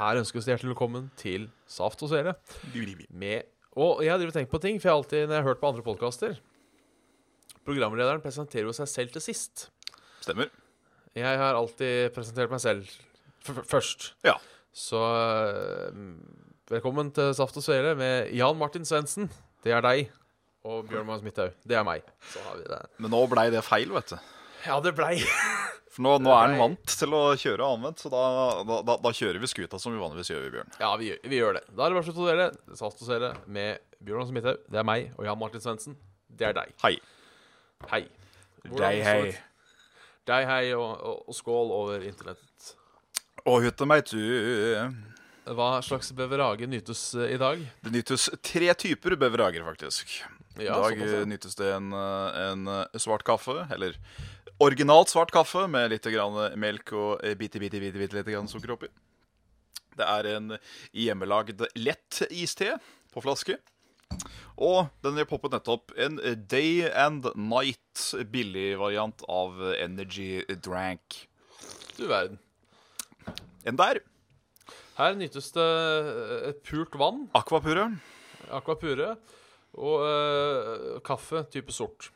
Her ønskes det hjertelig velkommen til Saft og Svele. Med Og jeg har og tenkt på ting, for jeg har alltid, når jeg har hørt på andre podkaster Programlederen presenterer jo seg selv til sist. Stemmer. Jeg har alltid presentert meg selv først. Ja. Så eh, velkommen til Saft og Svele med Jan Martin Svendsen. Det er deg. Og Bjørn Magnus Midthaug. Det er meg. Så har vi det. Men nå blei det feil, vet du. Ja, det blei For nå, nå er han vant til å kjøre anvendt, så da, da, da, da kjører vi skuta som vi vanligvis gjør, Bjørn. Ja, vi gjør, vi gjør det. Da er det bare slutt å dele. Saft og dele med Bjørn Magnus Midthaug. Det er meg. Og Jan Martin Svendsen. Det er deg. Hei. Hei. Dei, hei. Dei Deg, hei, og, og, og skål over internettet. Og hytte meg tu. Hva slags beverage nytes eh, i dag? Det nytes tre typer beverager, faktisk. I Ja, dag sånn. nytes det en, eh, en eh, svart kaffe, eller originalt svart kaffe med litt grann melk og eh, bitte, bitte, bitte, bitte litt grann sukker oppi. Det er en hjemmelagd lett iste på flaske. Og den poppet nettopp en Day and Night billig variant av Energy Drank. Du verden. En der. Her nytes det eh, et pult vann, Aquapure. Aquapure og eh, kaffe type sort.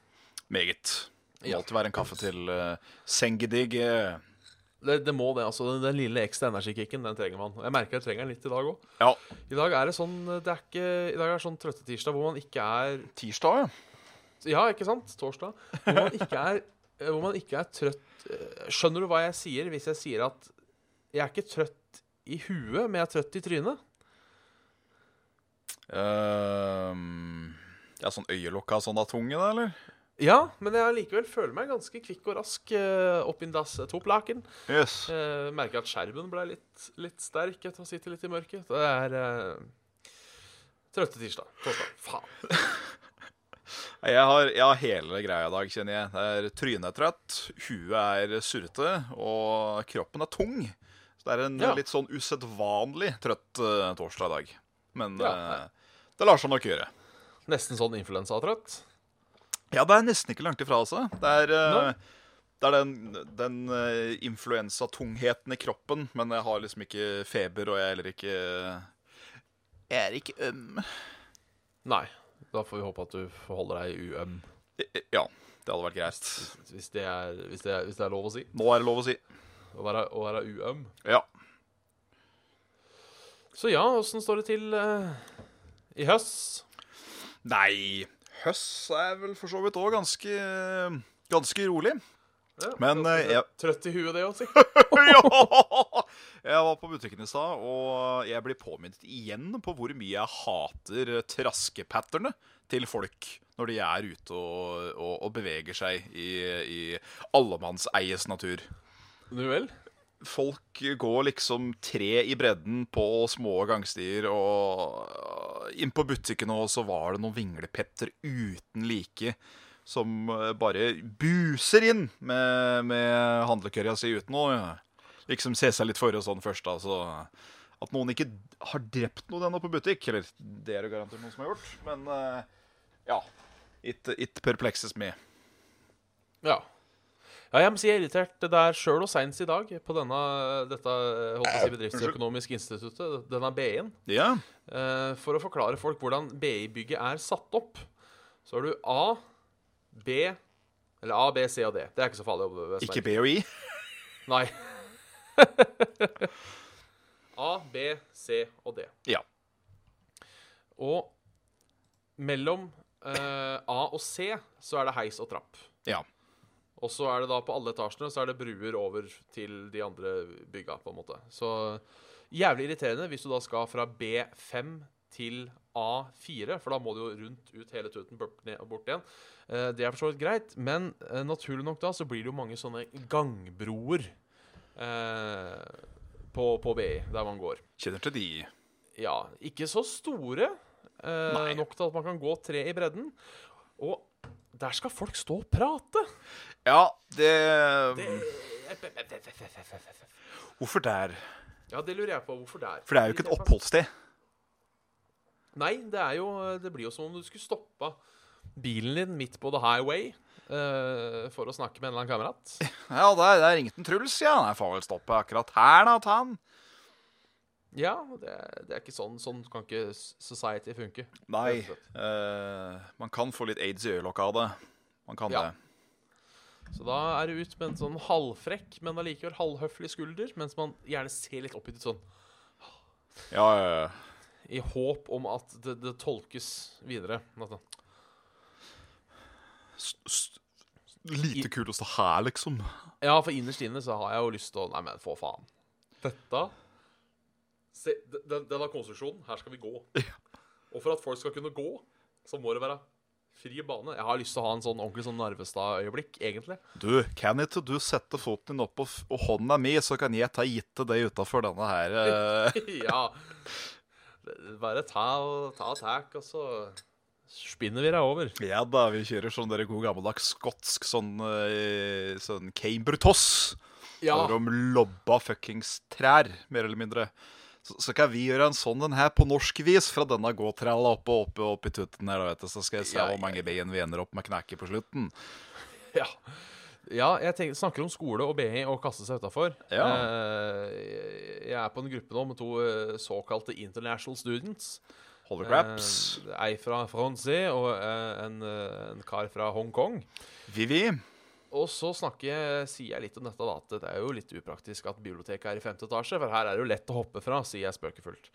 Meget. Det må Ja. alltid være en kaffe til uh, sengedigg. eh. Det, det må det. altså Den, den lille ekstra energikicken den trenger man. Jeg merker jeg trenger den litt i dag òg. Ja. I dag er det sånn det er ikke, I dag er det sånn trøttetirsdag hvor man ikke er Tirsdag, ja. Ja, ikke sant? Torsdag. Hvor man ikke er, eh, hvor man ikke er trøtt Skjønner du hva jeg sier hvis jeg sier at jeg er ikke trøtt i huet, men jeg er trøtt i trynet? Ehm, ja, sånn øyelokka sånn av tunge, da, eller? Ja, men jeg likevel føler meg ganske kvikk og rask uh, opp in das toplaken. Yes. Uh, merker at skjermen ble litt, litt sterk etter å sitte litt i mørket. Det er uh, trøtte tirsdag. Torsdag. Faen. Jeg har, jeg har hele greia i dag, kjenner jeg. Det er Trynet er trøtt, huet er surrete, og kroppen er tung. Så det er en Ja. litt sånn usedvanlig trøtt uh, torsdag i dag. Men Ja, eh, det lar seg nok gjøre. Nesten sånn influensatrøtt. Ja, det er nesten ikke langt ifra, altså. Det er, eh, Nei. det er den, den eh, influensatungheten i kroppen, men jeg har liksom ikke feber, og jeg er heller ikke Jeg er ikke øm. Nei. Da får vi håpe at du forholder deg uøm. Ja, det hadde vært greit. Hvis det, er, hvis, det er, hvis det er lov å si. Nå er det lov å si. Å være, å være uøm. Ja. Så ja, åssen står det til uh, i høst? Nei, høst er vel for så vidt òg ganske Ganske rolig. Ja, Men, ganske eh, jeg- Trøtt i huet, det òg, si. ja! Jeg var på butikken i stad, og jeg blir påminnet igjen på hvor mye jeg hater traskepatterne til folk når de er ute og, og, og beveger seg i, i allemannseies natur. Nu vel? Folk går liksom tre i bredden på små gangstier, og inn på butikken og så var det noen vinglepetter uten like som eh, bare buser inn med, med handlekørja si uten å liksom se seg litt for og sånn først. Altså. At noen ikke har drept noen ennå på butikk, eller det er det garantert noen som har gjort, men eh, ja. It, it perplexes me. Ja. Ja, jeg må si jeg er irritert der sjøl og seinest i dag på denne, dette holdt jeg å si, bedriftsøkonomiske instituttet, denne BI-en. Ja. Eh, for å forklare folk hvordan BI-bygget er satt opp, så har du A, B Eller A, B, C og D. Det er ikke så farlig. å Ikke B og I. Nei. A, B, C og D. Ja. Og mellom eh, A og C så er det heis og trapp. Ja. Og så er det da på alle etasjene så er det bruer over til de andre bygga, på en måte. Så jævlig irriterende hvis du da skal fra B5 til A4, for da må du jo rundt ut hele tuten bort, igjen. Eh, det er for så vidt greit, men eh, naturlig nok da så blir det jo mange sånne gangbroer eh, på, på BI, der man går. Kjenner til de. Ja, ikke så store eh, nok til at man kan gå tre i bredden. Og der skal folk stå og prate! Ja, det, Det Hvorfor der? Ja, det lurer jeg på. Hvorfor der? For det er jo ikke et oppholdssted. Nei, det er jo Det blir jo som om du skulle stoppa bilen din midt på the highway uh, for å snakke med en eller annen kamerat. Ja, der, der ringte en Truls, ja. Nei, får vel stoppe akkurat her, da, ta han. Ja, det, det er ikke sånn. Sånn kan ikke society funke. Nei. eh, man kan få litt aids i øyelokket av det. Man kan Ja. det. Så da er det ut med en sånn halvfrekk, men allikevel halvhøflig skulder, mens man gjerne ser litt oppgitt ut sånn Ja, ja, ja. i håp om at det, det tolkes videre. St lite kult å stå her, liksom. Ja, for innerst inne så har jeg jo lyst til å Nei, men få faen. Dette Se, de- den, denne konstruksjonen, her skal vi gå. Og for at folk skal kunne gå, så må det være fri bane. Jeg har lyst til å ha en sånn ordentlig sånn Narvestad-øyeblikk, egentlig. Du, kan ikke du sette foten din opp og, og hånda mi, så kan jeg ta gitte deg utafor denne her eh, ja. Bare ta ta tak, og så spinner vi deg over. Ja da, vi kjører sånn der god gammeldags skotsk sånn, eh, sånn Cambridge-toss. Ja. Hvor de lobba fuckings trær, mer eller mindre. Så, så kan vi gjøre en sånn en her på norsk vis fra denne gåtrella oppe oppe, oppe i tutten her, vet du. Så skal jeg se Ja, hvor mange bein vi ender opp med knekke på slutten. Ja. ja, jeg tenker, snakker om skole og BI og kaste seg utafor. Ja. jeg er på en gruppe nå med to eh, såkalte international students. Holder graps. Eh, ei fra Francais og eh, en, eh, en kar fra Hongkong. Vivi. Og så snakker jeg, sier jeg litt om dette, da, at det er jo litt upraktisk at biblioteket er i femte etasje, for her er det jo lett å hoppe fra, sier jeg spøkefullt.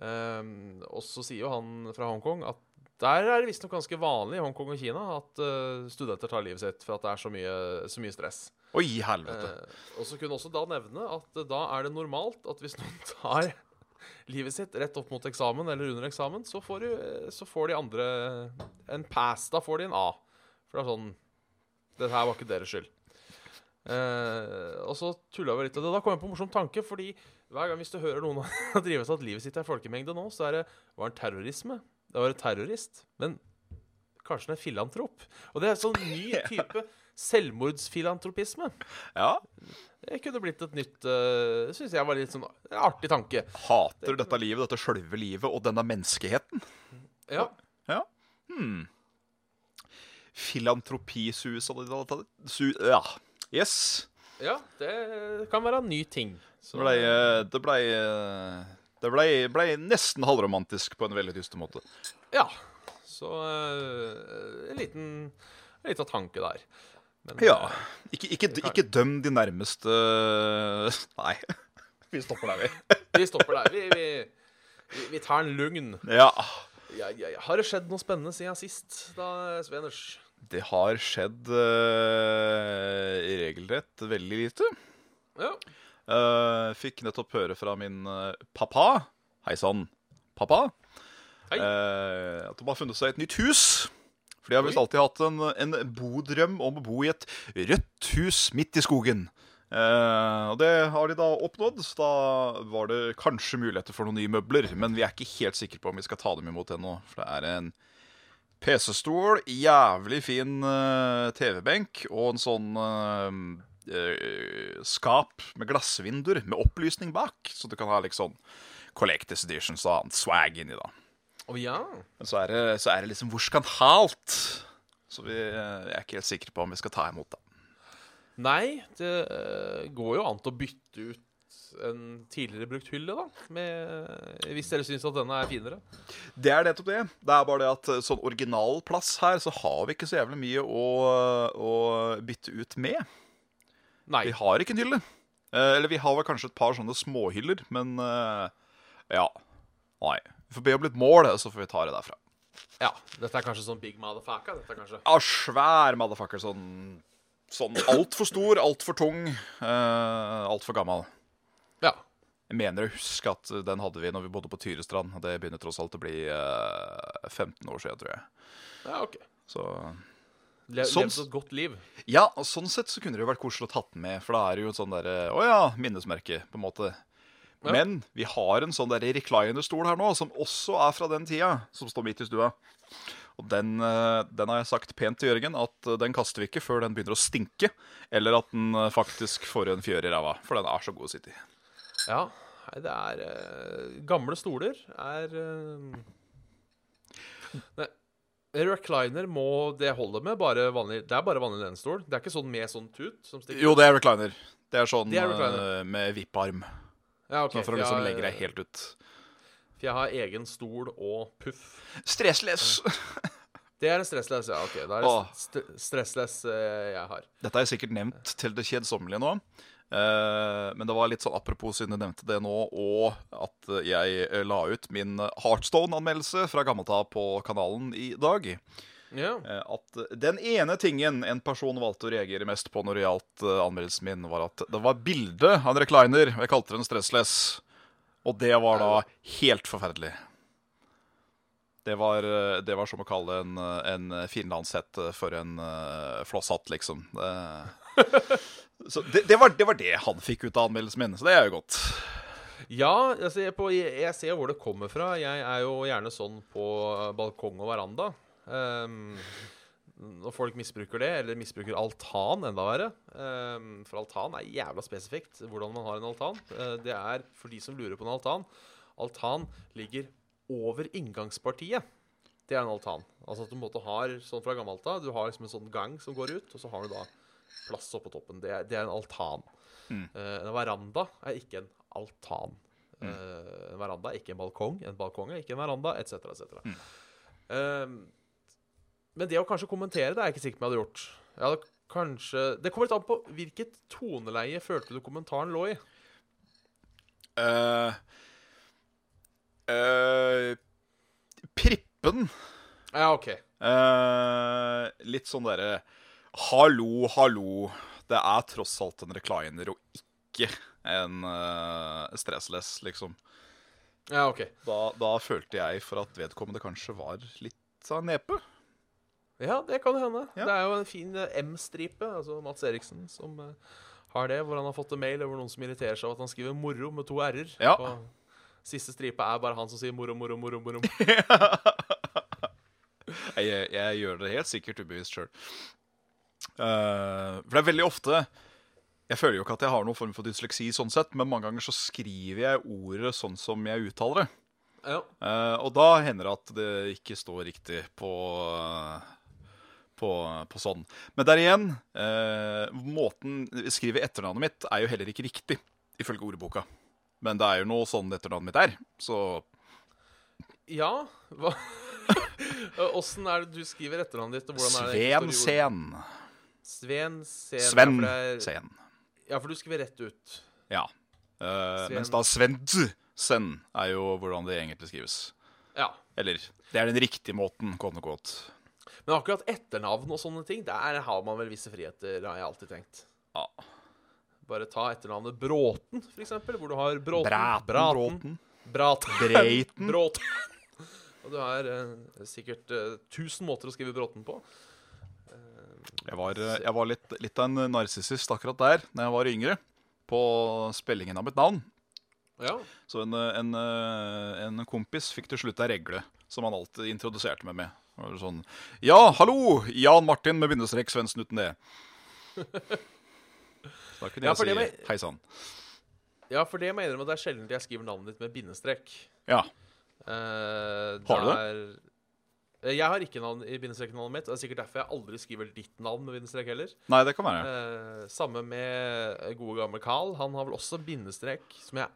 Um, og så sier jo han fra Hongkong at der er det visstnok ganske vanlig i Hongkong og Kina at uh, studenter tar livet sitt for at det er så mye, så mye stress. Oi, helvete. Uh, og så kunne også da nevne at uh, da er det normalt at hvis noen tar livet sitt rett opp mot eksamen eller under eksamen, så får, du, så får de andre en pass. Da får de en A. For det er sånn Dette her var ikke deres skyld. Uh, og så tulla vi litt av det. Da kom jeg på en morsom tanke, fordi hver gang hvis du hører noen drive drevet at livet sitt er folkemengde nå, så er det Var en terrorisme? Det var en terrorist. Men kanskje er filantrop? Og det er en sånn ny type selvmordsfilantropisme. Ja. Det kunne blitt et nytt uh, Det syns jeg var litt sånn en artig tanke. Hater dette livet, dette sjølve livet og denne menneskeheten. Ja. Ja. Hmm. Filantropisus su, Ja. Yes. ja, det kan være en ny ting. Så, Det blei det ble, det ble, ble nesten halvromantisk på en veldig dyster måte. Ja. Så eh, en liten en liten tanke der. Men, Ja. eh, Ikke, ikke, ikke døm de nærmeste Nei. Vi stopper der, vi. vi stopper der. Vi, vi, vi, vi tar en lugn. Ja. Ja, ja, ja. Har det skjedd noe spennende siden sist, da, Sveners? Det har skjedd uh, regelrett veldig lite. Ja. Uh, fikk nettopp høre fra min uh, pappa Hei sann, pappa. Hei. at de har funnet seg et nytt hus. For de har visst alltid hatt en, en bodrøm om å bo i et rødt hus midt i skogen. Eh, og det har de da oppnådd. Så da var det kanskje muligheter for noen nye møbler. Men vi er ikke helt sikre på om vi skal ta dem imot ennå. For det er en PC-stol, jævlig fin eh, TV-benk og en sånn eh, eh, skap med glassvinduer med opplysning bak. Så du kan ha liksom Collectors Editions og annet swag inni, da. Å ja. Men så er det, så er det liksom hvor skandalt. Så vi eh, er ikke helt sikre på om vi skal ta imot det. Nei, det eh, går jo an til å bytte ut en tidligere brukt hylle, da. Med, hvis dere syns at denne er finere. Det er nettopp det. Det er bare det at eh, sånn originalplass her, så har vi ikke så jævlig mye å, å bytte ut med. Nei. Vi har ikke en hylle. Eh, eller vi har vel kanskje et par sånne småhyller, men ja. Nei. Vi får be om litt mål, så får vi ta det derfra. Ja, Dette er kanskje sånn big motherfucker? Dette er kanskje Ja, svær motherfucker. Sånn, sånn altfor stor, altfor tung, uh, altfor gammel. Ja. Jeg mener å huske at den hadde vi når vi bodde på Tyrestrand. Det begynner tross alt å bli uh, 15 år siden, tror jeg. Ja, ok. Så Le Sånn Levd et godt liv. Ja, og sånn sett så kunne det jo vært koselig å tatt den med, for da er det jo et sånn derre Å ja, minnesmerke, på en måte. Ja. Men vi har en sånn der recliner-stol her nå, som også er fra den tida, som står midt i stua. Og den, eh, den har jeg sagt pent til Jørgen at eh, den kaster vi ikke før den begynner å stinke, eller at den eh, faktisk får en fjør i ræva, for den er så god å sitte i. Ja, det er Gamle stoler er uh, Recliner må det holde med bare vanlig Det er bare vanlig lenestol. Det er ikke sånn med sånn tut som stikker Jo, det er recliner. Det er sånn Det er recliner. med vipparm, Ja, okay. sånn for å liksom legge deg helt ut. For jeg har egen stol og puff. Stressless! Det er en stressless, ja. ok Da er det Åh. st stressless eh, jeg har. Dette har jeg sikkert nevnt til det kjedsommelige nå. Eh, men det var litt sånn apropos siden du nevnte det nå, og at jeg eh, la ut min Heartstone-anmeldelse fra gammelt av på kanalen i dag. Ja. Eh, at den ene tingen en person valgte å reagere mest på når det gjaldt eh, anmeldelsen min, var at det var bilde av en recliner. og Jeg kalte den stressless. Og det var da helt forferdelig. Det var, eh, det var som å kalle en, eh, en finlandshett for en uh, flosshatt, liksom. Så det, det, var, det var det han fikk ut av anmeldelsen min, så det er jo godt. Ja, jeg ser, på, jeg, ser hvor det kommer fra. Jeg er jo gjerne sånn på balkong og veranda. Ehm, når folk misbruker det, eller misbruker altan, enda verre. Ehm, for altan er jævla spesifikt hvordan man har en altan. Eh, det er for de som lurer på en altan. Altan ligger over inngangspartiet. Det er en altan. Altså at du måtte ha har sånn fra gammelt av. Du har liksom en sånn gang som går ut, og så har du da plass oppå toppen. Det er, det er en altan. Mm. en veranda er ikke en altan. Mm. en veranda er ikke en balkong. En balkong er ikke en veranda, etc., etc. Eh, men det å kanskje kommentere det er jeg ikke sikker på om jeg hadde gjort. Jeg hadde kanskje Det kommer litt an på hvilket toneleie følte du kommentaren lå i. Uh, uh, prippen Ja, OK. Uh, litt sånn derre Hallo, hallo. Det er tross alt en recliner og ikke en uh, stressless, liksom. Ja, ok. Da, da følte jeg for at vedkommende kanskje var litt av nepe. Ja, det kan hende. Ja. Det er jo en fin eh, M-stripe, altså Mats Eriksen, som eh, har det. Hvor han har fått en mail over noen som irriterer seg over at han skriver 'moro' med to r-er. Ja. Siste stripe er bare han som sier 'moro, moro, moro'. moro. Jeg, jeg, gjør det helt sikkert ubevisst sjøl. for det er veldig ofte Jeg føler jo ikke at jeg har noen form for dysleksi, sånn sett, men mange ganger så skriver jeg ordet sånn som jeg uttaler det. Ja. Uh, og da hender det at det ikke står riktig på, på, på sånn. Men der igjen, eh, måten jeg skriver etternavnet mitt, er jo heller ikke riktig, ifølge ordboka. Men det er jo noe sånn etternavnet mitt er, så ja. Hva Åssen er det du skriver etternavnet ditt? og hvordan er det Sven Sen. Sven Sen. Sven Ja, for, Sen. ja, for du skriver rett ut. Ja. Eh, mens da Svendsen er jo hvordan det egentlig skrives. Ja. Eller det er den riktige måten, kone godt. Men akkurat etternavn og sånne ting, der har man vel visse friheter, har jeg alltid tenkt. Ja. Bare ta etternavnet Bråten, for eksempel, hvor du har Bråten, Braten, Bråten. Braten, Breiten. Bråten. Og du har eh, sikkert eh, tusen måter å skrive Bråten på. Jeg var, eh, jeg var litt, litt av en narsissist akkurat der Når jeg var yngre. På spellingen av mitt navn. Ja. Så en, eh, en, eh, en kompis fikk til slutt ei regle som han alltid introduserte meg med. Det Sånn, ja, hallo! Jan Martin med bindestrek Svendsen uten det. Da kunne Ja, jeg for det si hei sann. ja, for det må jeg innrømme at det er sjelden jeg skriver navnet ditt med bindestrek. Ja. Eh, Har du det? Er, jeg har ikke navn i bindestreknavnet mitt. og Det er sikkert derfor jeg aldri skriver ditt navn med bindestrek heller. Nei, det kan være. Eh, samme med gode gamle Carl. Han har vel også bindestrek, som jeg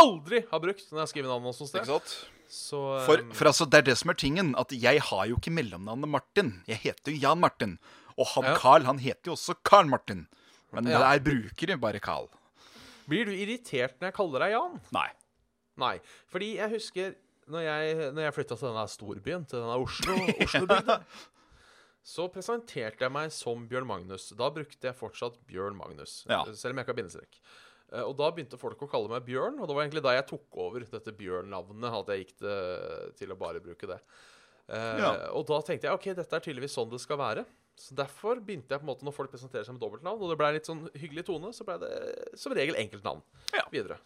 aldri har brukt når jeg skriver navnet hans noe sted. Ikke sant? Så For, um, for altså, det er det som er tingen, at jeg har jo ikke mellomnavnet Martin. Jeg heter jo Jan Martin. Og han Ja. Carl, han heter jo også Carl Martin. Men Ja. der bruker de bare Carl. Blir du irritert når jeg kaller deg Jan? Nei. Nei. Fordi jeg husker når jeg, når jeg flytta til denne storbyen, til denne Oslo, Oslobygda, så presenterte jeg meg som Bjørn Magnus. Da brukte jeg fortsatt Bjørn Magnus, Ja. selv om jeg ikke har bindestrek. Eh, Og da begynte folk å kalle meg Bjørn, og det var egentlig da jeg tok over dette Bjørn-navnet. At jeg gikk til, til å bare bruke det. Eh, Ja. Og da tenkte jeg ok, dette er tydeligvis sånn det skal være. Så Derfor begynte jeg på en måte når folk presenterer seg med dobbeltnavn, og det ble litt sånn hyggelig tone, så ble det som regel enkeltnavn Ja. videre.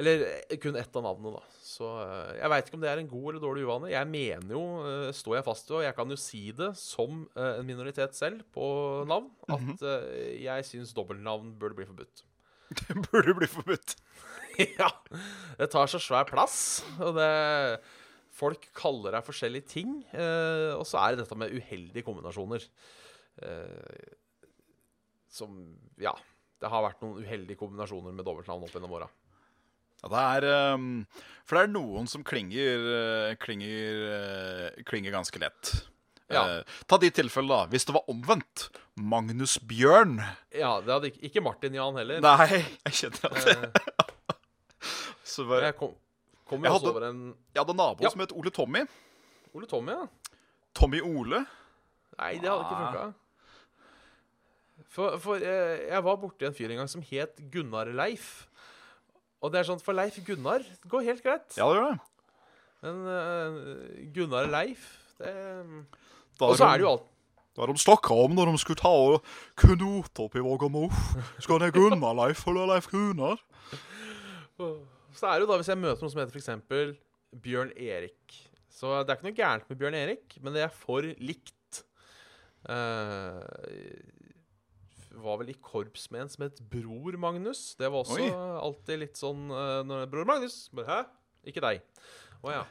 Eller eh, kun ett av navnene, da. Så eh, jeg veit ikke om det er en god eller dårlig uvane. Jeg mener jo, eh, står jeg fast ved, og jeg kan jo si det som en minoritet selv på navn, at eh, jeg syns dobbeltnavn burde bli forbudt. Det burde bli forbudt. ja. Det tar så svær plass, og det Folk kaller deg forskjellige ting, og så er det dette med uheldige kombinasjoner. Som Ja. Det har vært noen uheldige kombinasjoner med dobbeltnavn opp gjennom åra. Ja, det er um, For det er noen som klinger eh, Klinger, eh, klinger ganske lett. Ja. Eh, ta de tilfellene, da. Hvis det var omvendt. Magnus Bjørn. Ja, det hadde ikke, ikke Martin Jan heller. Nei, jeg kjenner at det Eh, så bare, jeg kom, kom Jeg også hadde- over en Jeg hadde en nabo Ja. som het Ole Tommy. Ole Tommy, ja. Tommy Ole. Nei, det hadde ikke funka. For, for eh, jeg var borti en fyr en gang som het Gunnar Leif. Og det er sånn, For Leif Gunnar det går helt greit. Ja, det gjør det. Men eh, Gunnar Leif det... Da Og så er det jo alt Da de snakka om når de skulle ta og knote opp i Vågamo. Skal det Gunnar Leif eller Leif Gunnar? Så er det jo da, hvis jeg møter noen som heter f.eks. Bjørn Erik Så det er ikke noe gærent med Bjørn Erik, men det er for likt. Eh, var vel i korps med en som het Bror Magnus. Det var også Oi. alltid litt sånn uh, når, Bror Magnus. Bare, Hæ? Ikke deg. Å ja.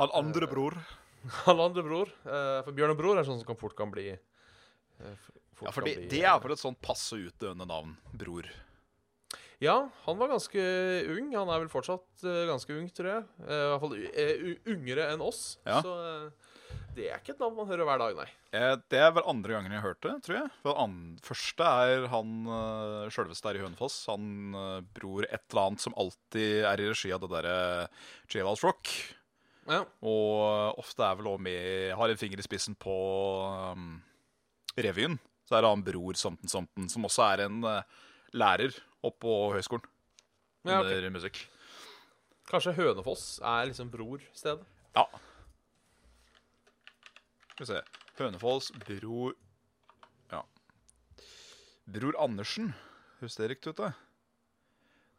Han andre bror. Han andre bror. eh, for Bjørn og Bror er sånn som kan fort kan bli eh, Ja, for det, det er vel et sånn passe utdøende navn. Bror. Ja, han var ganske ung. Han er vel fortsatt uh, ganske ung, tror jeg. Uh, I hvert fall uh, yngre enn oss. Ja. Så eh, det er ikke et navn man hører hver dag, nei. Eh, Det er vel andre gangen jeg har hørt det, tror jeg. For første er han uh, sjølveste her i Hønefoss. Han eh, bror et eller annet som alltid er i regi av det derre Jailhouse Rock. Ja. Og ofte er vel òg med Har en finger i spissen på um, revyen. Så er det han bror Somten Somten, som også er en eh, lærer oppe på høyskolen Ja, okay. under musikk. Kanskje Hønefoss er liksom bror-stedet. Ja. Skal vi se. Hønefoss, bror Ja. Bror Andersen. Høres det riktig ut, da?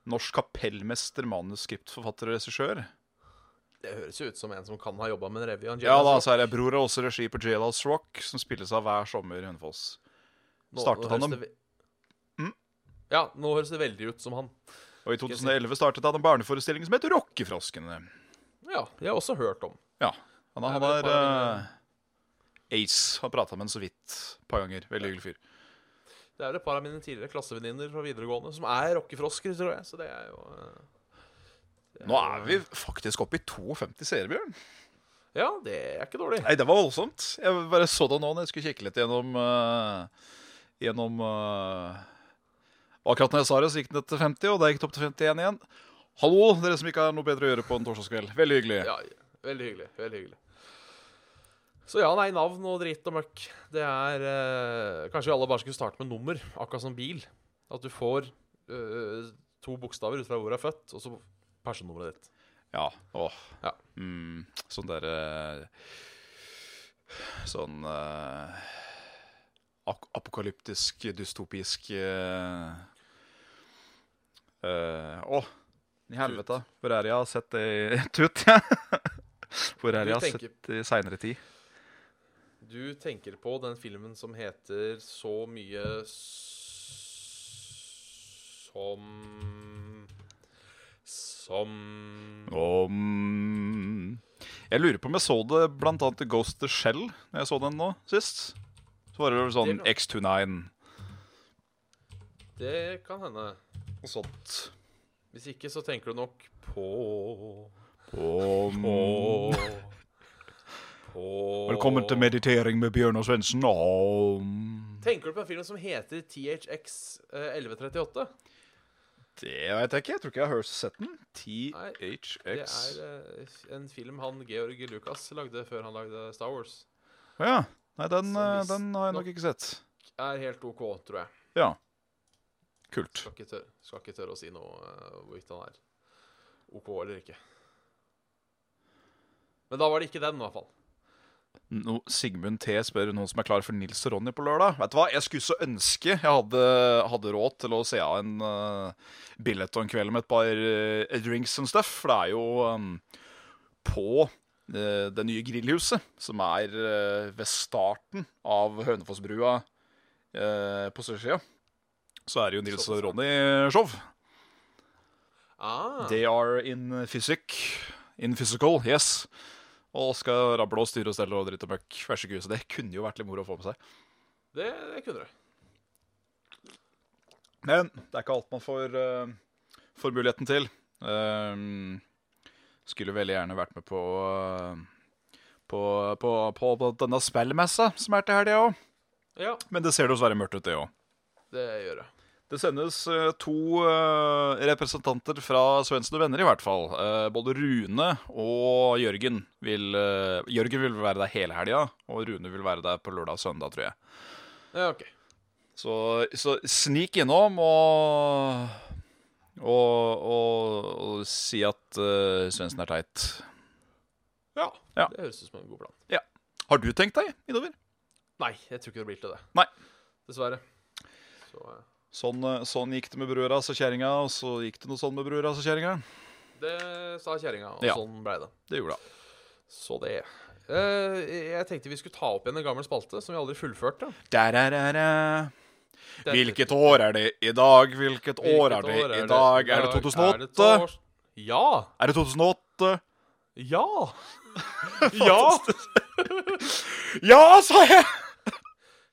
Norsk kapellmester, manuskriptforfatter og regissør. Det høres jo ut som en som kan ha jobba med en revy. Ja da, så er det Bror har også regi på Jailhouse Rock, som spilles av hver sommer i Hønefoss. Nå- startet nå han høres det? Ja, nå høres det veldig ut som han. Og i 2011 startet han en barneforestilling som heter Rockefroskene. Ja, det har jeg også hørt om. Ja. Han, Det er han er par eh, Ace. Har prata med ham så vidt et par ganger. Veldig hyggelig fyr. Det er vel et par av mine tidligere klassevenninner fra videregående som er rockefrosker, tror jeg. Så det er jo eh, det Nå er vi faktisk oppe i 52 seere, Bjørn. Ja, det er ikke dårlig. Nei, det var voldsomt. Jeg bare så det nå når jeg skulle kikke litt gjennom uh, Gjennom uh, Akkurat når jeg sa det, så gikk den til 50, og da gikk den opp til 51 igjen. Hallo, dere som ikke har noe bedre å gjøre på en torsdagskveld. Veldig hyggelig. Ja, veldig hyggelig. Veldig hyggelig. Så ja, nei, navn og dritt og møkk. Det er eh, Kanskje alle bare skulle starte med nummer, akkurat som bil. At du får eh, to bokstaver ut fra hvor du er født, og så personnummeret ditt. Ja. Åh. Ja. Mm, sånn derre Sånn eh, ap apokalyptisk, dystopisk eh, eh, Å, i helvete. Hvor er det jeg har sett det i Tut, ja. Hvor er det jeg har tenker- sett det i seinere tid? Du tenker på den filmen som heter så mye som Som Om Jeg lurer på om jeg så det blant annet i Ghost the Shell Når jeg så den nå sist. Så var det sånn Det X29 Det kan hende. Og sånt. Hvis ikke, så tenker du nok på På, På På Velkommen til meditering med Bjørnar Svendsen. Tenker du på en film som heter THX eh, 1138? Det vet jeg ikke. Jeg tror ikke jeg har sett den. THX Det er eh, en film han Georg Lucas lagde før han lagde Star Wars. Ja. Nei, den, eh, den har jeg nok- ikke sett. Er helt OK, tror jeg. Ja. Kult. Skal ikke tørre, skal ikke tørre å si noe uh, hvorvidt han er OK eller ikke. Men da var det ikke den, i hvert fall. No, Sigmund T spør noen som er klar for Nils og Ronny på lørdag. Vet du hva, Jeg skulle så ønske jeg hadde, hadde råd til å se av en uh, billett og en kveld med et par uh, drinks and stuff. For det er jo um, på uh, det nye grillhuset, som er ved starten av Hønefossbrua på sørsida, så er det jo Nils og Ronny-show. Ah, They are in physic. In physical, yes. Og skal rable og styre og stelle og dritt og møkk. Vær så god. Så det kunne jo vært litt moro å få med seg. det, det kunne det. Men det er ikke alt man får, uh, får muligheten til. Uh, skulle veldig gjerne vært med på, uh, på, på, på, på denne spillmessa som er til helga òg. Ja, Men det ser dessverre mørkt ut, det òg. det gjør det. Det sendes eh, to eh, representanter fra Svendsen og venner, i hvert fall. Eh, både Rune og Jørgen vil Jørgen vil være der hele helga, og Rune vil være der på lørdag og søndag, tror jeg. Ja, OK. Så, så snik innom og og, og, og si at uh, Svendsen er teit. Ja, Ja. det høres ut som en god plan. Ja. Har du tenkt deg innover? Nei, jeg tror ikke det blir til det. Nei. Dessverre. Så eh, Sånn, eh, sånn gikk det med brura og kjerringa, og så gikk det noe sånn med brura og kjerringa. det sa kjerringa, og Ja. sånn blei det. Det gjorde det. Så det. Uh, jeg tenkte vi skulle ta opp igjen en gammel spalte som vi aldri fullførte. Der-er-er-er. Det- Hvilket år er det i dag? Hvilket år er det i dag? Er det 2008? tors- Ja! Er det 2008? Ja! ja! Ja, sa jeg!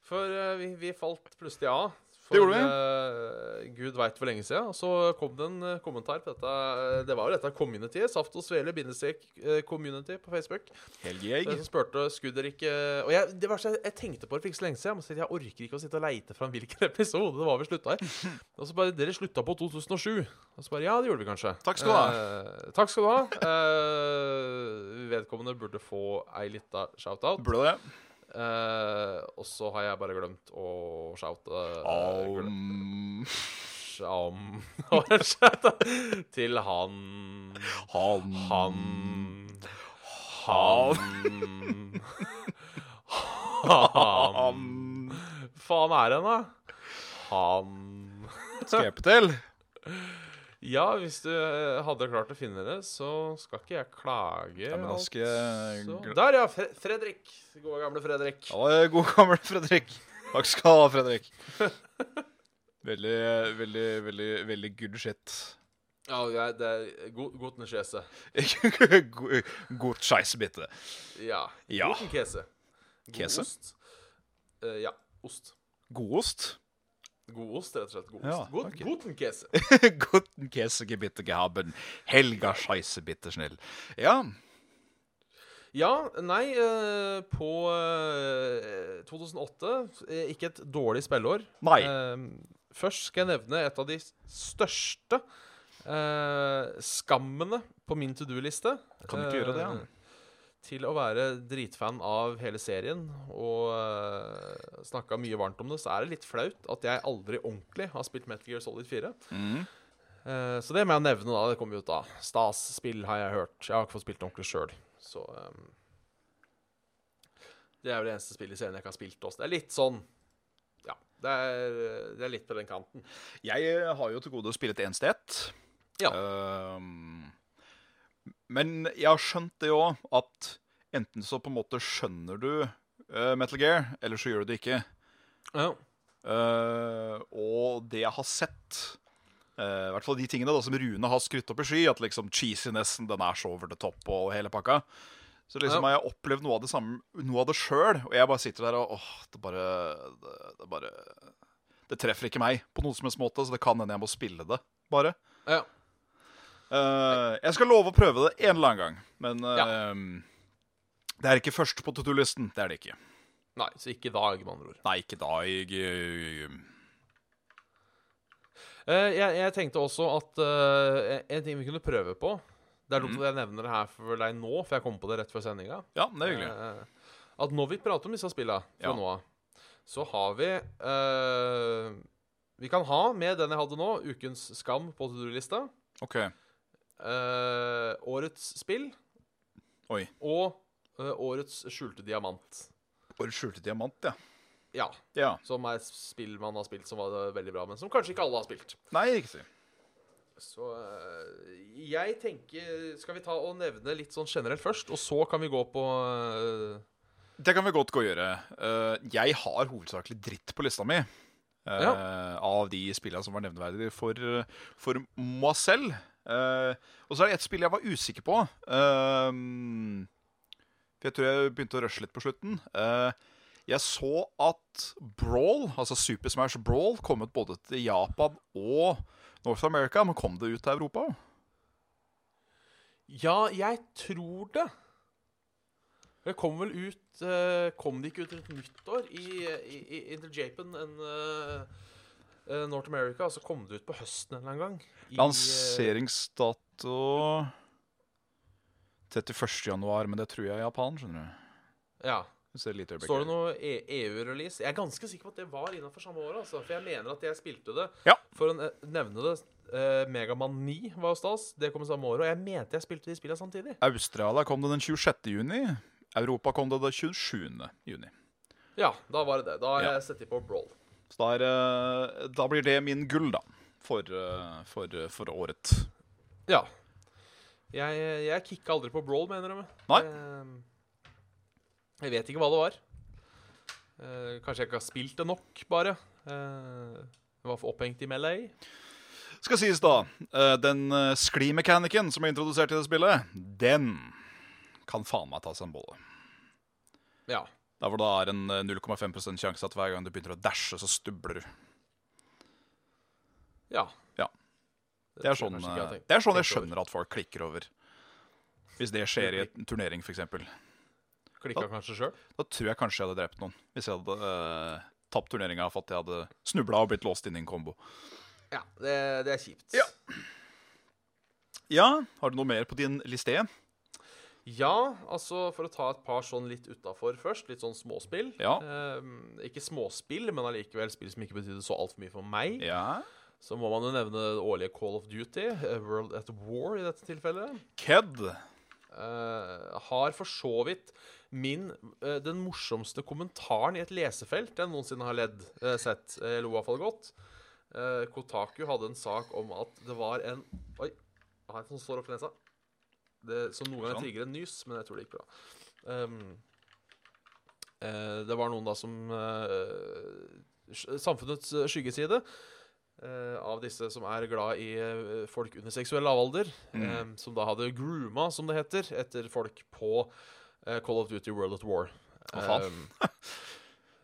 For uh, vi, vi falt plutselig av. For, Det gjorde vi. Uh, Gud veit hvor lenge siden. Og så kom det en uh, kommentar på dette. eh, Det var jo dette communityet. Saft og svele bindestrek community på Facebook. En som spurte skulle ikke Og jeg, det verste, jeg tenkte på det for ikke så lenge siden. Jeg, må si jeg orker ikke å sitte og leite fram hvilken episode det var vi slutta i. Og så bare Dere slutta på 2007. Og så bare Ja, det gjorde vi kanskje. Takk skal du ha. Takk skal du ha. Eh, vedkommende burde få ei lita shout-out. Burde det? Eh, og så har jeg bare glemt å shoute Um, Om. Til han. Han. Han. Han. Han. Faen er han, da? Han. Skal hjelpe til? Ja, hvis du eh, hadde klart å finne det, så skal ikke jeg klage. Ja, men jeg altså. Der, ja. Fre Fredrik. Gode, gamle Fredrik. Ja, god gamle Fredrik. Takk skal du ha, Fredrik. Veldig, veldig, veldig, veldig good shit. Ja, det er god, Guten. God scheissbitte. Ja. Ja. Guten kese. God kese? Ost. Uh, ja. Ost. Godost? God ost, rett og slett. God Ja, ost. God, ok. Guten Käse. Guten Käsegebitte gehaben. Helga scheissebitte snill. Ja. Ja, nei, eh, på eh, 2008 eh, Ikke et dårlig spilleår. Nei. Eh, først skal jeg nevne et av de største eh, skammene på min to do-liste. Kan du ikke gjøre det, ja? Eh, Til å være dritfan av hele serien og uh, snakka mye varmt om det, så er det litt flaut at jeg aldri ordentlig har spilt Metal Gear Solid 4. Mm. Uh, så det må jeg nevne, da. Det kommer jo ut da. Stas-spill har jeg hørt. Jeg har ikke fått spilt det ordentlig sjøl. Så um, Det er vel det eneste spillet i serien jeg ikke har spilt også. Det er litt sånn Ja. Det er, det er litt på den kanten. Jeg eh, har jo til gode å spille et eneste ett. Ja. Ehm, men jeg har skjønt det òg, at enten så på en måte skjønner du uh, Metal Gear, eller så gjør du det ikke. Ja. Uh, og det jeg har sett uh, I hvert fall de tingene da som Rune har skrytt opp i sky, at liksom cheesinessen den er så over the top og hele pakka. Så liksom Ja. har jeg opplevd noe av det samme Noe av det sjøl, og jeg bare sitter der og åh, det bare det, det bare Det treffer ikke meg på noen som helst måte, så det kan hende jeg må spille det, bare. ja. Eh, jeg skal love å prøve det en eller annen gang, men Ja. eh, det er ikke først på to do-listen. Det er det ikke. Nei, så ikke i dag, med andre ord. Nei, ikke da. Jeg, eh, Eh, jeg, jeg tenkte også at en ting vi kunne prøve på Det er dumt mm. at jeg nevner det her for deg nå, for jeg kom på det rett før sendinga. ja, det er hyggelig. At når vi prater om disse spillene fra Ja. nå av, så har vi Vi kan ha med den jeg hadde nå, ukens skam på to do-lista. OK. Eh, årets spill Oi. og uh, årets skjulte diamant. Årets skjulte diamant, ja. Ja. Ja. Som er spill man har spilt som var eh, veldig bra, men som kanskje ikke alle har spilt. Nei, riktig. Så uh, jeg tenker Skal vi ta og nevne litt sånn generelt først, og så kan vi gå på Det kan vi godt gå og gjøre. Jeg har hovedsakelig dritt på lista mi. eh, Av de spillene som var nevneverdige for, for selv. Og så er det ett spill jeg var usikker på. Eh, for jeg tror jeg begynte å rushe litt på slutten. Eh, jeg så at Brawl, altså Super Smash Brawl, kom ut både til Japan og North America. Men kom det ut til Europa òg? Ja, jeg tror det. Det kom vel ut eh, Kom det ikke ut rundt nyttår i, i, i Interjapan enn eh, North America? så kom det ut på høsten en eller annen gang? I, eh, Lanseringsdato 31. januar, men det tror jeg er Japan, skjønner du. Ja. Står det noe E- EU-release? Jeg er ganske sikker på at det var innenfor samme år. Altså, for jeg mener at jeg spilte det. Ja. For å nevne det uh, Megaman 9 var jo stas. Det kom samme år. Og jeg mente jeg spilte de spillene samtidig. Australia kom det den 26. juni. Europa kom det den 27. juni. Ja, da var det det. Da har Ja. jeg sett på Brawl. Så da, er, eh, da blir det min gull, da. For, eh, for, for året. Ja. Jeg, jeg kicka aldri på Brawl, mener jeg. Nei. Jeg, Jeg vet ikke hva det var. Eh, kanskje jeg ikke har spilt det nok, bare. Eh, Jeg var for opphengt i Melee. Skal sies, da. eh, Den skli-mekanikken som er introdusert i det spillet, den kan faen meg ta seg en bolle. Ja. Der hvor det er en eh, 0,5% sjanse at hver gang du begynner å dashe, så stubler du. Ja. Ja. Det er sånn, eh, det er sånn jeg skjønner at folk klikker over. Hvis det skjer i en turnering, f.eks. Klikka kanskje sjøl? Da tror jeg kanskje jeg hadde drept noen. Hvis jeg hadde uh, tapt turneringa for at jeg hadde snubla og blitt låst inn i en kombo. Ja, det, det er kjipt. Ja. Ja, har du noe mer på din liste? Ja, altså for å ta et par sånn litt utafor først. Litt sånn småspill. Ja. Eh, ikke småspill, men allikevel spill som ikke betydde så altfor mye for meg. Ja. Så må man jo nevne det årlige Call of Duty, eh, World at War i dette tilfellet. Ked. Eh, har for så vidt min eh, Den morsomste kommentaren i et lesefelt jeg noensinne har ledd, eh, sett. Jeg lo iallfall godt. Eh, Kotaku hadde en sak om at det var en Oi, jeg har en som står opp i nesa. Det, som noen ganger trigger en nys, men jeg tror det gikk bra. Um, eh, det var noen da som eh, Samfunnets eh, skyggeside eh, av disse som er glad i eh, folk under seksuell lavalder, Mm. eh, som da hadde grooma, som det heter, etter folk på eh, Call of Duty World at War. Hva faen? Um,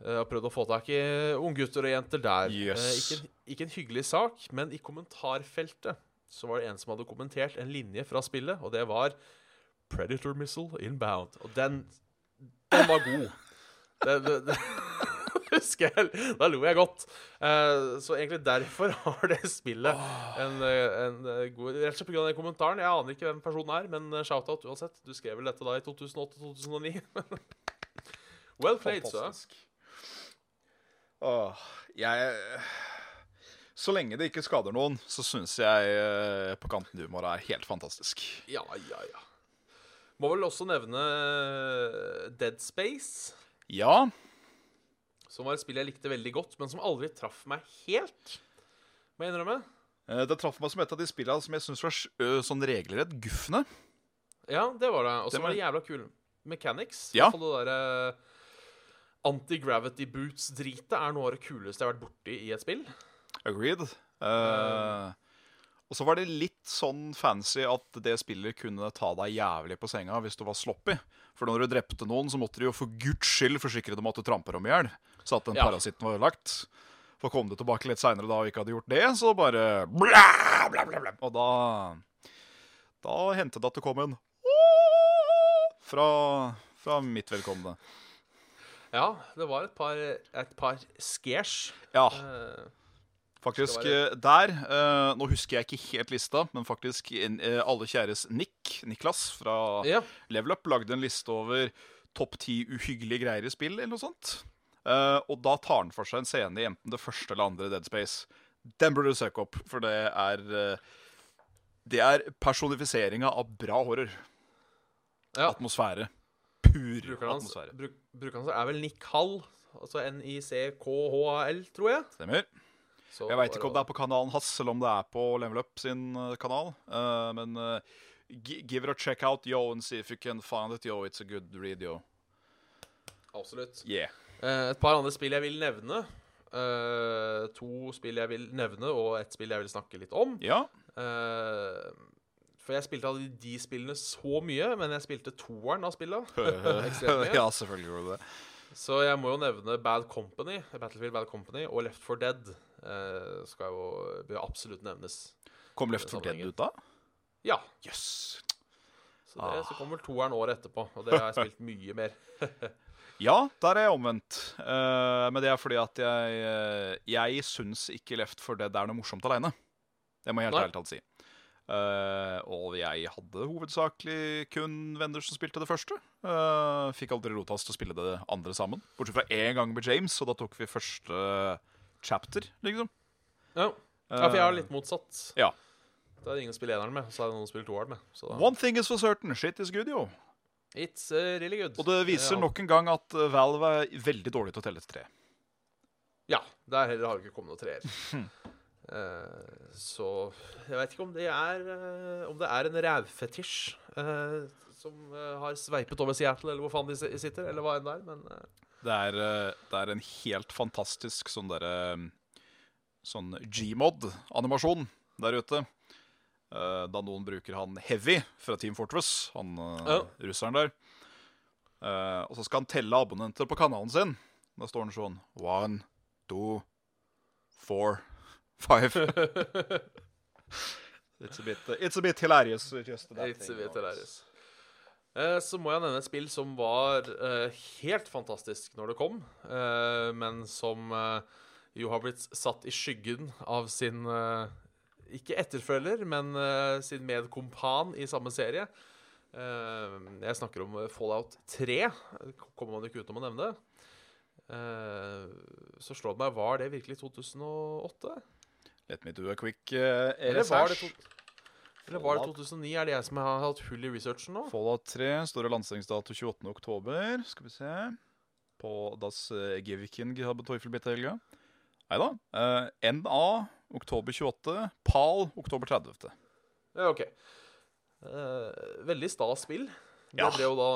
eh, har prøvd å få tak i unggutter og jenter der. Yes. Ikke, ikke en hyggelig sak, men i kommentarfeltet så var det en som hadde kommentert en linje fra spillet, og det var Predator Missile Inbound. Og den, den var god. Det, det, det husker jeg. Da lo jeg godt. Eh, så egentlig derfor har det spillet en, en god Rett og slett pga. den kommentaren. Jeg aner ikke hvem personen er, men eh, shout-out uansett. Du skrev vel dette da i 2008-2009? well played, sir. Åh, jeg Så lenge det ikke skader noen, så syns jeg eh, På kanten humor er helt fantastisk. Ja, ja, ja. Må vel også nevne eh, Dead Space, Ja, som var et spill jeg likte veldig godt, men som aldri traff meg helt. Må jeg innrømme. eh, det traff meg som et av de spillene som jeg syns var s- ø, sånn regelrett guffende. Ja, det var det. Og så Det var var- det jævla kul mechanics. Ja. I hvert fall det derre Anti-gravity boots-dritet er noe av det kuleste jeg har vært borti i et spill. Agreed. Uh, og så var det litt sånn fancy at det spillet kunne ta deg jævlig på senga hvis du var sloppy. For når du drepte noen, så måtte du jo for guds skyld forsikre dem at du tramper dem i hjel. Så at den Ja. parasitten var ødelagt. For kom du tilbake litt seinere da og ikke hadde gjort det, så bare bla, bla, bla, bla. Og da Da hendte det at det kom en fra, fra mitt velkomne. Ja, det var et par, et par scares. Ja, Eh, faktisk eh, der uh, Nå husker jeg ikke helt lista, men faktisk eh, alle kjæres Nick, Niklas fra ja. Level Up lagde en liste over topp ti uhyggelige greier i spill, eller noe sånt. Eh, og da tar han for seg en scene i enten det første eller andre Dead Space. Den burde du søke opp, for det er Det er personifiseringa av bra horror. Ja. Atmosfære. Pur Brukeren hans, atmosfære. bruk, brukeren hans er vel Nick Hall. Altså N-I-C-K-H-A-L, tror jeg. Stemmer. Så Jeg veit ikke om det er på kanalen hans, eller om det er på Level Up sin eh, kanal. Uh, men uh, give it a check out, yo, and see if you can find it. Yo, it's a good read, yo. Absolutt. Yeah. Uh, et par andre spill jeg vil nevne. To spill jeg vil nevne, og et spill jeg vil snakke litt om. Ja. For jeg spilte alle de spillene så mye, men jeg spilte toeren av spillene. Ja, selvfølgelig gjorde du det. Så jeg må jo nevne Bad Company, Battlefield Bad Company og Left 4 Dead. Eh, skal jo bør absolutt nevnes. Kom Left 4 Dead ut da? Ja. Jøss. Så, det, Ah. så kommer toeren året etterpå, og det har jeg spilt mye mer. Ja, der er jeg omvendt. Uh, men det er fordi at jeg uh, Jeg syns ikke Left 4 Dead er noe morsomt aleine. Det må jeg helt ærlig talt si. Uh, og jeg hadde hovedsakelig kun venner som spilte det første. Uh, fikk aldri rotas til å spille det andre sammen. Bortsett fra én gang med James, og da tok vi første chapter, liksom. Ja. ja, for jeg har litt motsatt. Ja. Da er det ingen å spille eneren med, så er det noen å spille toeren med. Så da, One thing is for certain, shit is good, jo. It's uh, really good. Og det viser Ja. nok en gang at eh, Valve er veldig dårlig til å telle til tre. Ja, der heller har det ikke kommet noen treer. Eh, så jeg vet ikke om det er eh, Om det er en rævfetisj eh, som har sveipet over Seattle, eller hvor faen de sitter, eller hva enn det er, men Det er, eh, det er en helt fantastisk sånn derre Sånn Gmod-animasjon der ute. Eh, Da noen bruker han Heavy fra Team Fortress, han eh, Ja. russeren der. Eh, Og så skal han telle abonnenter på kanalen sin. Da står han sånn One, two, four, five. It's a bit, it's a bit hilarious. Just that It's a bit hilarious. Eh, Så må jeg nevne et spill som var eh, helt fantastisk når det kom, eh, men som jo har blitt satt i skyggen av sin Ikke etterfølger, men sin medkompan i samme serie. Jeg snakker om Fallout 3. Kommer man ikke utenom å nevne det. Så slår det meg Var det virkelig 2008? Let me do a quick uh, Eller var det, research. Eller var det 2009? Er det jeg som har hatt hull i researchen nå? Fallout 3 står det lanseringsdato 28. oktober. Skal vi se På Das uh, Geviking habe Teufel bitte helga. Nei da. Uh, NA oktober 28. PAL oktober 30. Ja, OK. Uh, veldig stas spill. Det Ja. ble jo da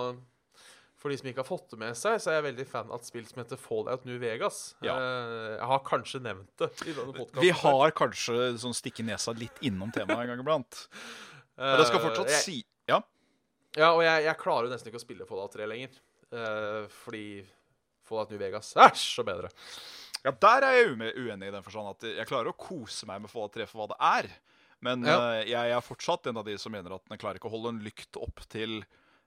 For de som ikke har fått det med seg, så er jeg veldig fan av et spill som heter Fallout New Vegas. Ja. Eh, jeg har kanskje nevnt det i denne podkasten. Vi har kanskje sånn stikke nesa litt innom temaet en gang iblant. Men det skal fortsatt jeg, si Ja. Ja, og jeg, jeg klarer jo nesten ikke å spille Fallout 3 lenger. Eh, fordi Fallout New Vegas er så bedre. ja, der er jeg ue- uenig i den forstand at jeg klarer å kose meg med Fallout 3 for hva det er. Men Ja. jeg, jeg er fortsatt en av de som mener at den klarer ikke å holde en lykt opp til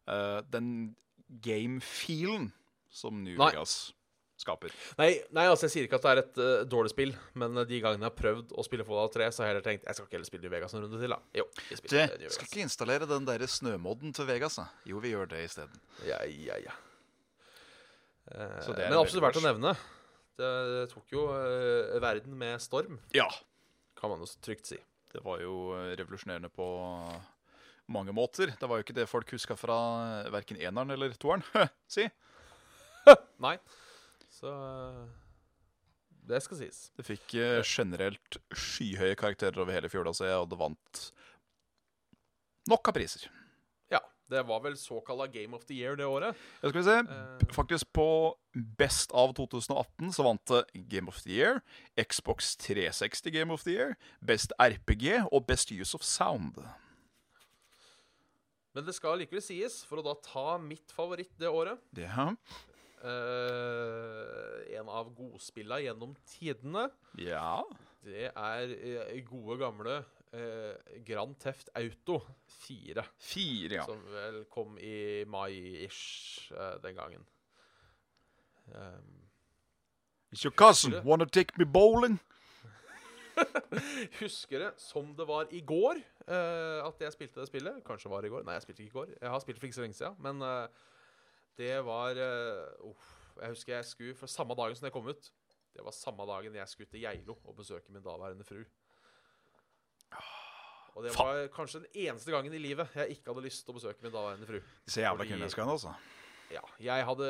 Uh, den game-feelen som New Nei. Vegas skaper. Nei, nei, altså jeg sier ikke at det er et uh, dårlig spill, men eh, de gangene jeg har prøvd å spille Fallout 3, så har jeg heller tenkt jeg skal ikke heller spille New Vegas en runde til, da. Jo, vi spiller New skal ikke installere den der snømodden til Vegas, da? Jo, vi gjør det isteden. Ja, ja, ja. Uh, Så det er men absolutt verdt å nevne. Det, det tok jo uh, verden med storm, Ja. kan man jo trygt si. Det var jo revolusjonerende på mange måter. Det var jo ikke det folk huska fra verken eneren eller toeren. si. Nei. Så eh, det skal sies. Det fikk eh, generelt skyhøye karakterer over hele fjøla, så jeg hadde vant nok av priser. Ja. Det var vel såkalla Game of the Year det året. Ja, skal vi se. Eh, Faktisk på Best av 2018 så vant det Game of the Year, Xbox 360 Game of the Year, Best RPG og Best Use of Sound. Men det skal likevel sies, for å da ta mitt favoritt det året Det Uh, En av godspilla gjennom tidene. Ja. Det er uh, gode, gamle uh, Grand Theft Auto 4. 4 ja. Som vel kom i mai-ish eh, den gangen. Um, Is your cousin wanna take me bowling? husker det som det var i går uh, at jeg spilte det spillet. Kanskje det var i går. Nei, jeg spilte ikke i går. Jeg har spilt for ikke så lenge siden. Men uh, det var uh, Jeg husker jeg skulle For samme dagen som det kom ut, det var samme dagen jeg skulle til Geilo og besøke min daværende fru. Og det var kanskje den eneste gangen i livet jeg ikke hadde lyst til å besøke min daværende fru. Disse jævla kvinneskaene, altså. Ja, jeg hadde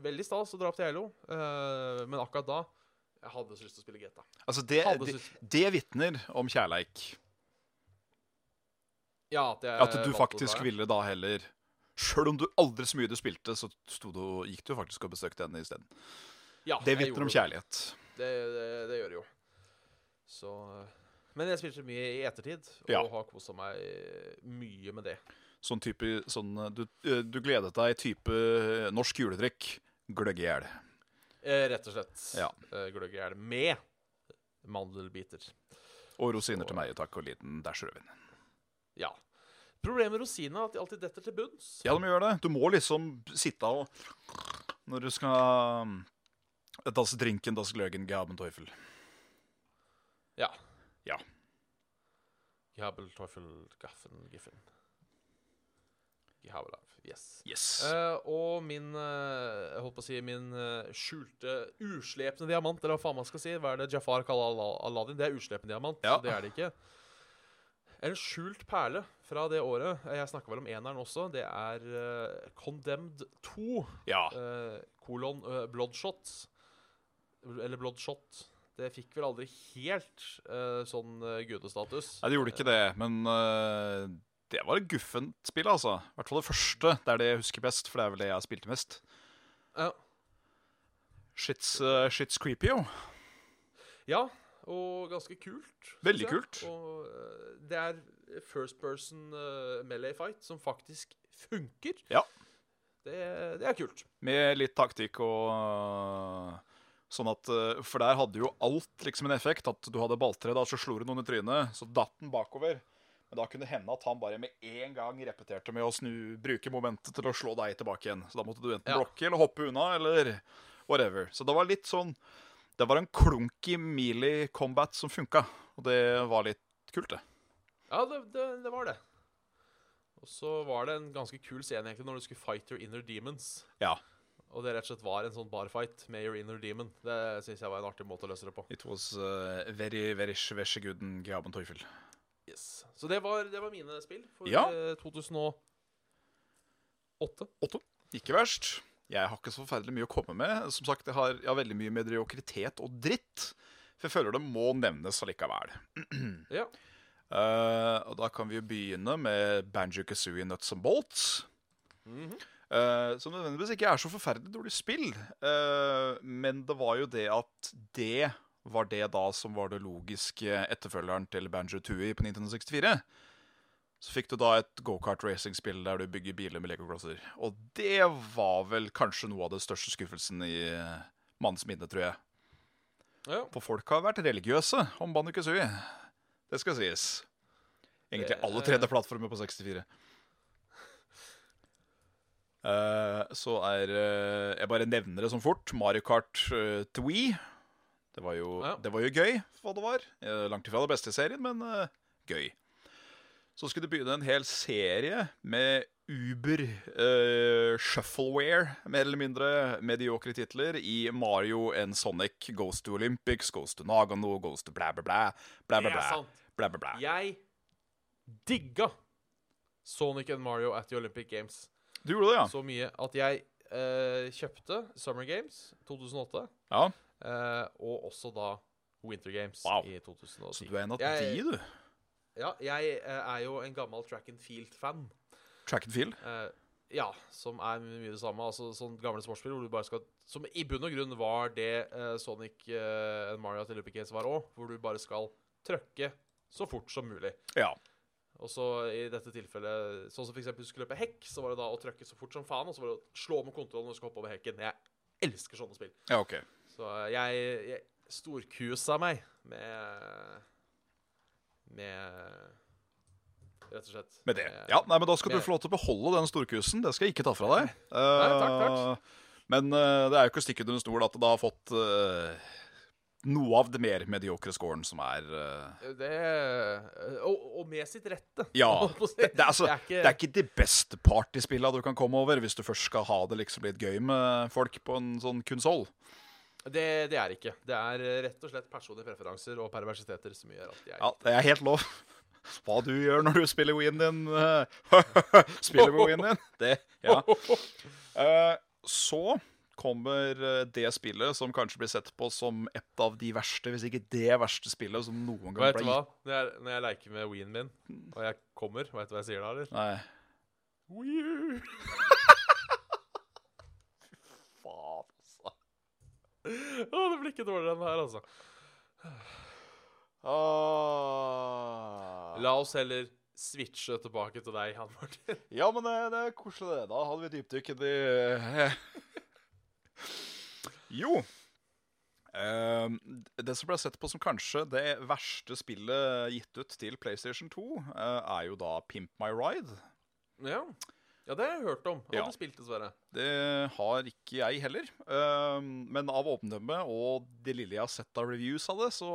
veldig stas å dra opp til Geilo, men akkurat da jeg hadde så lyst til å spille GTA. Altså, det, det, det vitner om kjærleik. Ja, at, At du faktisk ville da heller Sjøl om du aldri så mye du spilte, så du, gikk du faktisk og besøkte henne isteden. Ja, Det vitner om kjærlighet. Det, det, det gjør det jo. Så Men jeg spilte mye i ettertid, og Ja. har kosa meg mye med det. Sånn type sånn, du, eh, du gledet deg type norsk juledrikk. Gløgg i hjel. Eh, rett og slett. Ja. Eh, Gløgg i hjel med mandelbiter. Og rosiner til meg, takk, og liten dæsj rødvin. Ja. Problemet med rosiner er at de alltid detter til bunns. Ja, de gjør det. Du må liksom sitte og Når du skal um, Das Drinken, das Gløggen, Gaben Teufel. Ja. Ja. Gabel, Teufel, Gaffen, Giffen. Gehabelav. Yes. Yes. Uh, og min uh, Jeg holdt på å si min uh, skjulte, uslepne diamant, eller hva faen man skal si. Hva er det Jafar kaller Al Aladdin? Det er uslepen diamant, Ja. så det er det ikke. En skjult perle fra det året, jeg snakka vel om eneren også, det er Condemned 2, ja. kolon Bloodshot. Eller Bloodshot. Det fikk vel aldri helt sånn gudestatus. Nei, det gjorde ikke det, men det var et guffent spill, altså. I hvert fall det første. Det er det jeg husker best, for det er vel det jeg spilte mest. Ja. Shit's, uh, shit's creepy, jo. Ja, og ganske kult. Veldig kult. Og uh, det er first person uh, melee fight som faktisk funker. Ja. Det, det er kult. Med litt taktikk og Sånn at For der hadde jo alt liksom en effekt. At du hadde balltre, da så slo du noen i trynet, så datt den bakover. Men da kunne det hende at han bare med en gang repeterte med å snu, bruke momentet til å slå deg tilbake igjen. Så da måtte du enten Ja. blokke eller hoppe unna, eller whatever. Så det var litt sånn Det var en clunky melee combat som funka, og det var litt kult, det. Ja, det, det, det var det. Og så var det en ganske kul scene egentlig når du skulle fight your inner demons. Ja. Og det rett og slett var en sånn barfight med your inner demon. Det syns jeg var en artig måte å løse det på. It was uh, very, very gudden Gaben Teufel. Yes. Så det var, det var mine spill for Ja. eh, 2008. 8. Ikke verst. Jeg har ikke så forferdelig mye å komme med. Som sagt, Jeg har, jeg har veldig mye mediokritet og dritt. For jeg føler det må nevnes allikevel. Ja. Uh, og da kan vi jo begynne med Banjo Kazooie Nuts and Bolts. Mm -hmm. uh, som nødvendigvis ikke er så forferdelig dårlig spill. Uh, men det var jo det at det var det da som var det logiske etterfølgeren til Banjo Tooie på 1964. Så fikk du da et gokart-racing-spill der du bygger biler med legoklosser. Og det var vel kanskje noe av det største skuffelsen i eh, manns minne, tror jeg. ja. For folk har vært religiøse om Banjo Kazooie. Det skal sies. Egentlig alle 3D-plattformer på 64. Uh, så er uh, Jeg bare nevner det som fort. Mario Kart uh, til Wii. Det var, jo, Ja. det var jo gøy, hva det var. Eh, langt ifra det beste i serien, men uh, gøy. Så skulle det begynne en hel serie med Uber uh, shuffleware, mer eller mindre mediokre titler, i Mario and Sonic Goes to Olympics, Goes to Nagano, Goes to bla, bla, bla. Bla, bla, sant. bla, bla, bla. Jeg digga Sonic and Mario at the Olympic Games Du gjorde det, ja? så mye at jeg uh, kjøpte Summer Games 2008, ja? Eh, og også da Winter Games Wow. i 2010. Så du er en av Jeg- de, du. Ja, jeg eh, er jo en gammel track and field-fan. Track and field. Uh, ja, som er mye det samme. Altså sånn gamle sportsspill hvor du bare skal Som i bunn og grunn var det uh, Sonic uh, and Mario til the Games var òg, hvor du bare skal trøkke så fort som mulig. Ja. Og så i dette tilfellet Sånn som eksempel du skulle løpe hekk, så var det da å trøkke så fort som faen, og så var det å slå med kontrollen når du skal hoppe over hekken. Jeg elsker sånne spill. ja, ok. Så jeg, jeg storkusa meg med Med Rett og slett. Med det. Ja, nei, men Da skal du få lov til å beholde den storkusen. Det skal jeg ikke ta fra deg. Nei, takk, takk. Eh, Men eh, det er jo ikke å stikke under stol at det da har fått eh, noe av det mer mediokre scoren som er Det og, og med sitt rette. Ja. Det, det, er altså, Det er ikke- det er ikke de beste partyspillene du kan komme over hvis du først skal ha det liksom litt gøy med folk på en sånn konsoll. Det, det er ikke. Det er eh, rett og slett personlige preferanser og perversiteter som gjør at jeg Ja, det er helt lov. Hva du gjør når du spiller Wien din eh, Spiller med Wien din. Det, ja. Eh, så kommer det spillet som kanskje blir sett på som et av de verste, hvis ikke det verste spillet som noen gang Vet ble du hva? Når jeg, når jeg leker med Wien min, og jeg kommer, vet du hva jeg sier da, eller? Nei. Wii Faen, altså. Å, det blir ikke dårligere enn det her, altså. Ah. La oss heller switche tilbake til deg, Han Martin. Ja, men det, det er koselig, det. Da hadde vi dypdykk i Jo. Uh, det som ble sett på som kanskje det verste spillet gitt ut til PlayStation 2, uh, er jo da Pimp My Ride. Ja. Ja, det har jeg hørt om. Ja. Spilt, dessverre. Det har ikke jeg heller. Ehm, men av åpendømme og det lille jeg har sett av reviews av det, så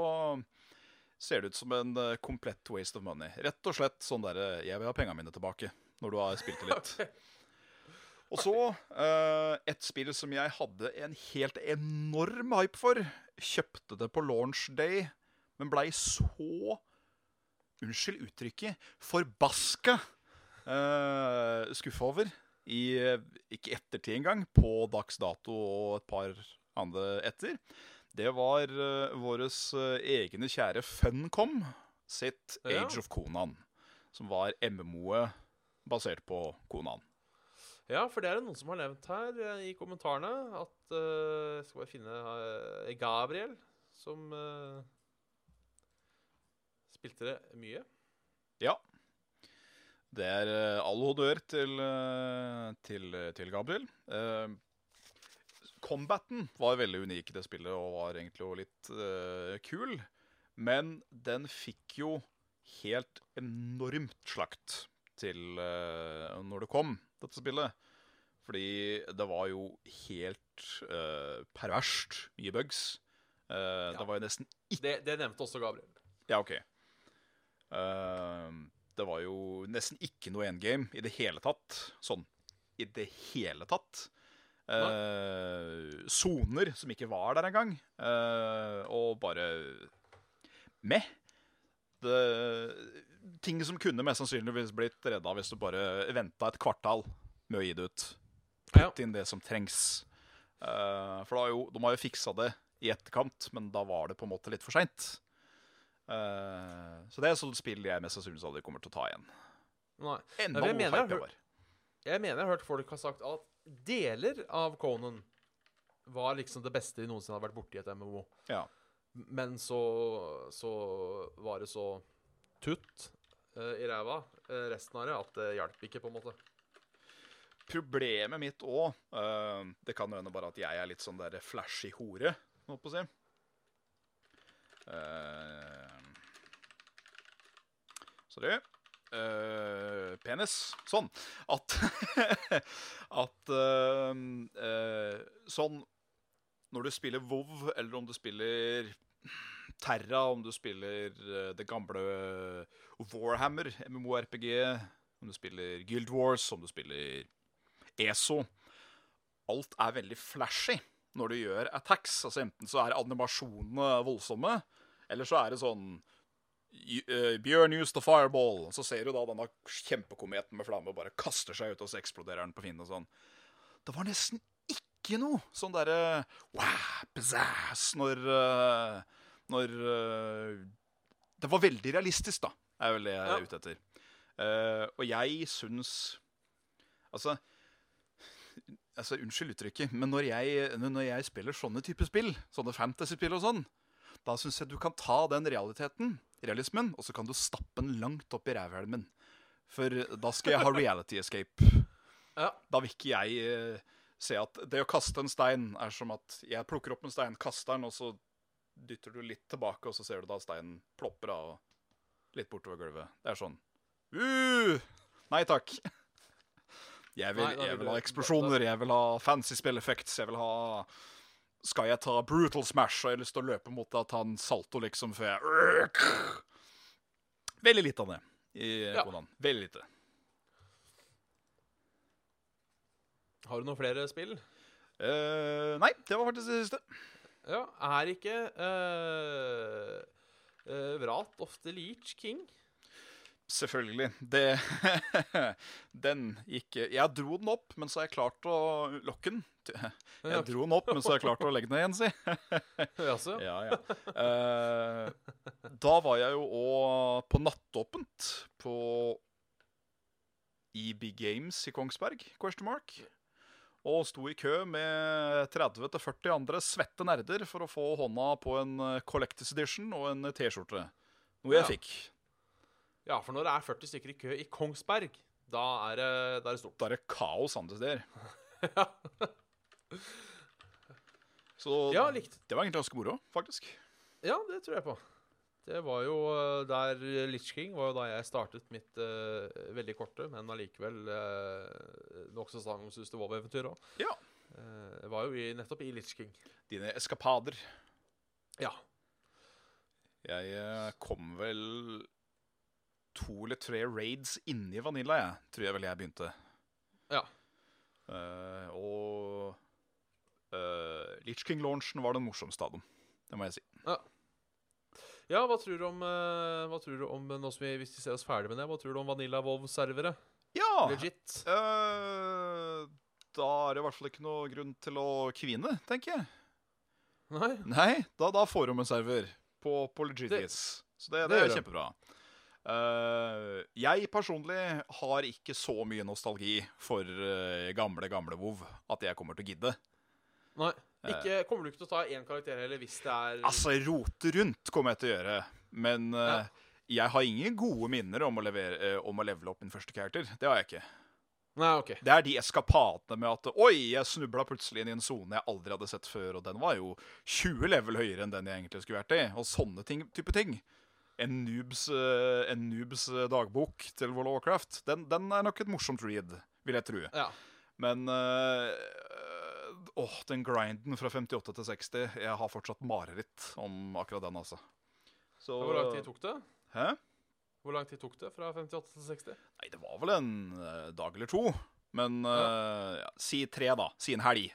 ser det ut som en eh, komplett waste of money. Rett og slett sånn derre Jeg vil ha pengene mine tilbake når du har spilt det litt. Og så eh, et spill som jeg hadde en helt enorm hype for. Kjøpte det på launch day, men blei så Unnskyld uttrykket. Forbaska uh, skuffa over. I eh, ikke ettertid engang, på dags dato og et par andre etter. Det var uh, vår egne kjære Funcom sitt Ja. Age of Konan. Som var MMO-et basert på Konan. Ja, for det er det noen som har nevnt her i kommentarene. At uh, Skal bare finne uh, Gabriel, som spilte det mye. Ja. Det er uh, all honnør til, eh, til, til Gabriel. Uh, combaten var veldig unik i det spillet og var egentlig også litt uh, kul. Men den fikk jo helt enormt slakt til uh, når det kom, dette spillet. Fordi det var jo helt uh, perverst mye bugs. Eh, Det var jo nesten Det, det nevnte også Gabriel. ja, OK. Ehm, det var jo nesten ikke noe endgame i det hele tatt. Sånn i det hele tatt. Eh, som ikke var der engang. Eh, og bare meh. Ting som kunne mest sannsynligvis blitt redda hvis du bare venta et kvartal med å gi det ut. Putt inn det som trengs. Eh, for da jo, de har jo fiksa det i etterkant, men da var det på en måte litt for seint. Så det er sånn spill jeg mest sannsynlig aldri kommer til å ta igjen. Nei. Enda jeg mener jeg hype jeg var. Jeg mener jeg har hørt folk har sagt at deler av Conan var liksom det beste de noensinne har vært borti et MMO. Ja. Men så, så var det så tutt uh, i ræva, uh, resten av det, at det hjalp ikke, på en måte. Problemet mitt òg Det kan hende bare at jeg er litt sånn der flashy hore, holdt på å si. Eh, sorry. Uh, penis. Sånn. At At uh, uh, Sånn Når du spiller WoW, eller om du spiller Terra, om du spiller eh, det gamle Warhammer, MMORPG, om du spiller Guild Wars, om du spiller ESO Alt er veldig flashy når du gjør attacks. Altså Enten så er animasjonene voldsomme, eller så er det sånn eh, Bjørn used the fireball. Så ser du da denne kjempekometen med flamme og bare kaster seg ut, og så eksploderer den på fienden og sånn. Det var nesten ikke noe sånn derre wow, pizzazz når eh, Når eh, Det var veldig realistisk, da, er vel det jeg er Ja. ute etter. Uh, og jeg syns Altså Altså, Unnskyld uttrykket, men når jeg, når jeg spiller sånne type spill, sånne fantasy-spill og sånn, da syns jeg du kan ta den realiteten, realismen, og så kan du stappe den langt opp i rævhjelmen. For da skal jeg ha reality escape. Ja. Da vil ikke jeg eh, se at det å kaste en stein er som at jeg plukker opp en stein, kaster den, og så dytter du litt tilbake, og så ser du da steinen plopper av litt bortover gulvet. Det er sånn uh, Nei takk. Jeg vil, jeg vil ha eksplosjoner, jeg vil ha fancy spell effects, jeg vil ha skal jeg ta brutal smash, og jeg har lyst til å løpe mot deg og ta en salto, liksom, før jeg Veldig lite av det i Ja. Veldig lite. Har du noen flere spill? Uh, nei, det var faktisk det siste. Ja, er ikke uh, Vrat ofte Leech King? Selvfølgelig. Det Den gikk Jeg dro den opp, men så har jeg klart å lokke den. Jeg dro den opp, men så har jeg klart å legge den igjen, si. Jaså? Ja, ja. Eh, da var jeg jo òg på nattåpent på EB Games i Kongsberg, question mark. Og sto i kø med 30-40 andre svette nerder for å få hånda på en eh, Collectors Edition og en T-skjorte. Noe jeg Ja. fikk. Ja, for når det er 40 stykker i kø i Kongsberg, da er det, da er det stort. Da er det kaos andre steder. Ja. Så Ja, likt. det var egentlig ganske moro, faktisk. Ja, det tror jeg på. Det var jo eh, der Litch King var jo da jeg startet mitt uh, veldig korte, men allikevel uh, nokså sagnomsuste Vov-eventyr òg. Ja. jeg var jo i, nettopp i Litch King. Dine eskapader. Ja. Jeg kom vel to eller tre raids inni Vanilla, jeg. Tror jeg vel jeg begynte. Ja. Uh, og uh, Litch King-launchen var den morsomste av dem. Det må jeg si. Ja, ja hva tror du om, uh, hva tror du om nå som vi, hvis vi ser oss ferdig med det, hva tror du om Vanilla Vov-servere? Ja! Legit? Uh, da er det i hvert fall ikke noe grunn til å kvine, tenker jeg. Nei? Nei, da, da får de en server på, på legit vis. Så det, det det er kjempebra. Eh, jeg personlig har ikke så mye nostalgi for uh, gamle, gamle WoW at jeg kommer til å gidde. Nei. Ikke, kommer du ikke til å ta én karakter heller hvis det er Altså, rote rundt kommer jeg til å gjøre, men eh, jeg har ingen gode minner om å, levere, eh, om å levele opp min første karakter. Det har jeg ikke. Nei, OK. Det er de eskapadene med at Oi, jeg snubla plutselig inn i en sone jeg aldri hadde sett før, og den var jo 20 level høyere enn den jeg egentlig skulle vært i. Og sånne ting, type ting. En noobs, eh, en noobs eh, dagbok til World of Warcraft, den, den er nok et morsomt read, vil jeg tro. Ja. Men eh, Åh, den grinden fra 58 til 60 Jeg har fortsatt mareritt om akkurat den, altså. Så Hvor lang tid tok det? Hæ? Hvor lang tid tok det fra 58 til 60? Nei, det var vel en dag eller to. Men eh, ja, si tre, da. Si en helg.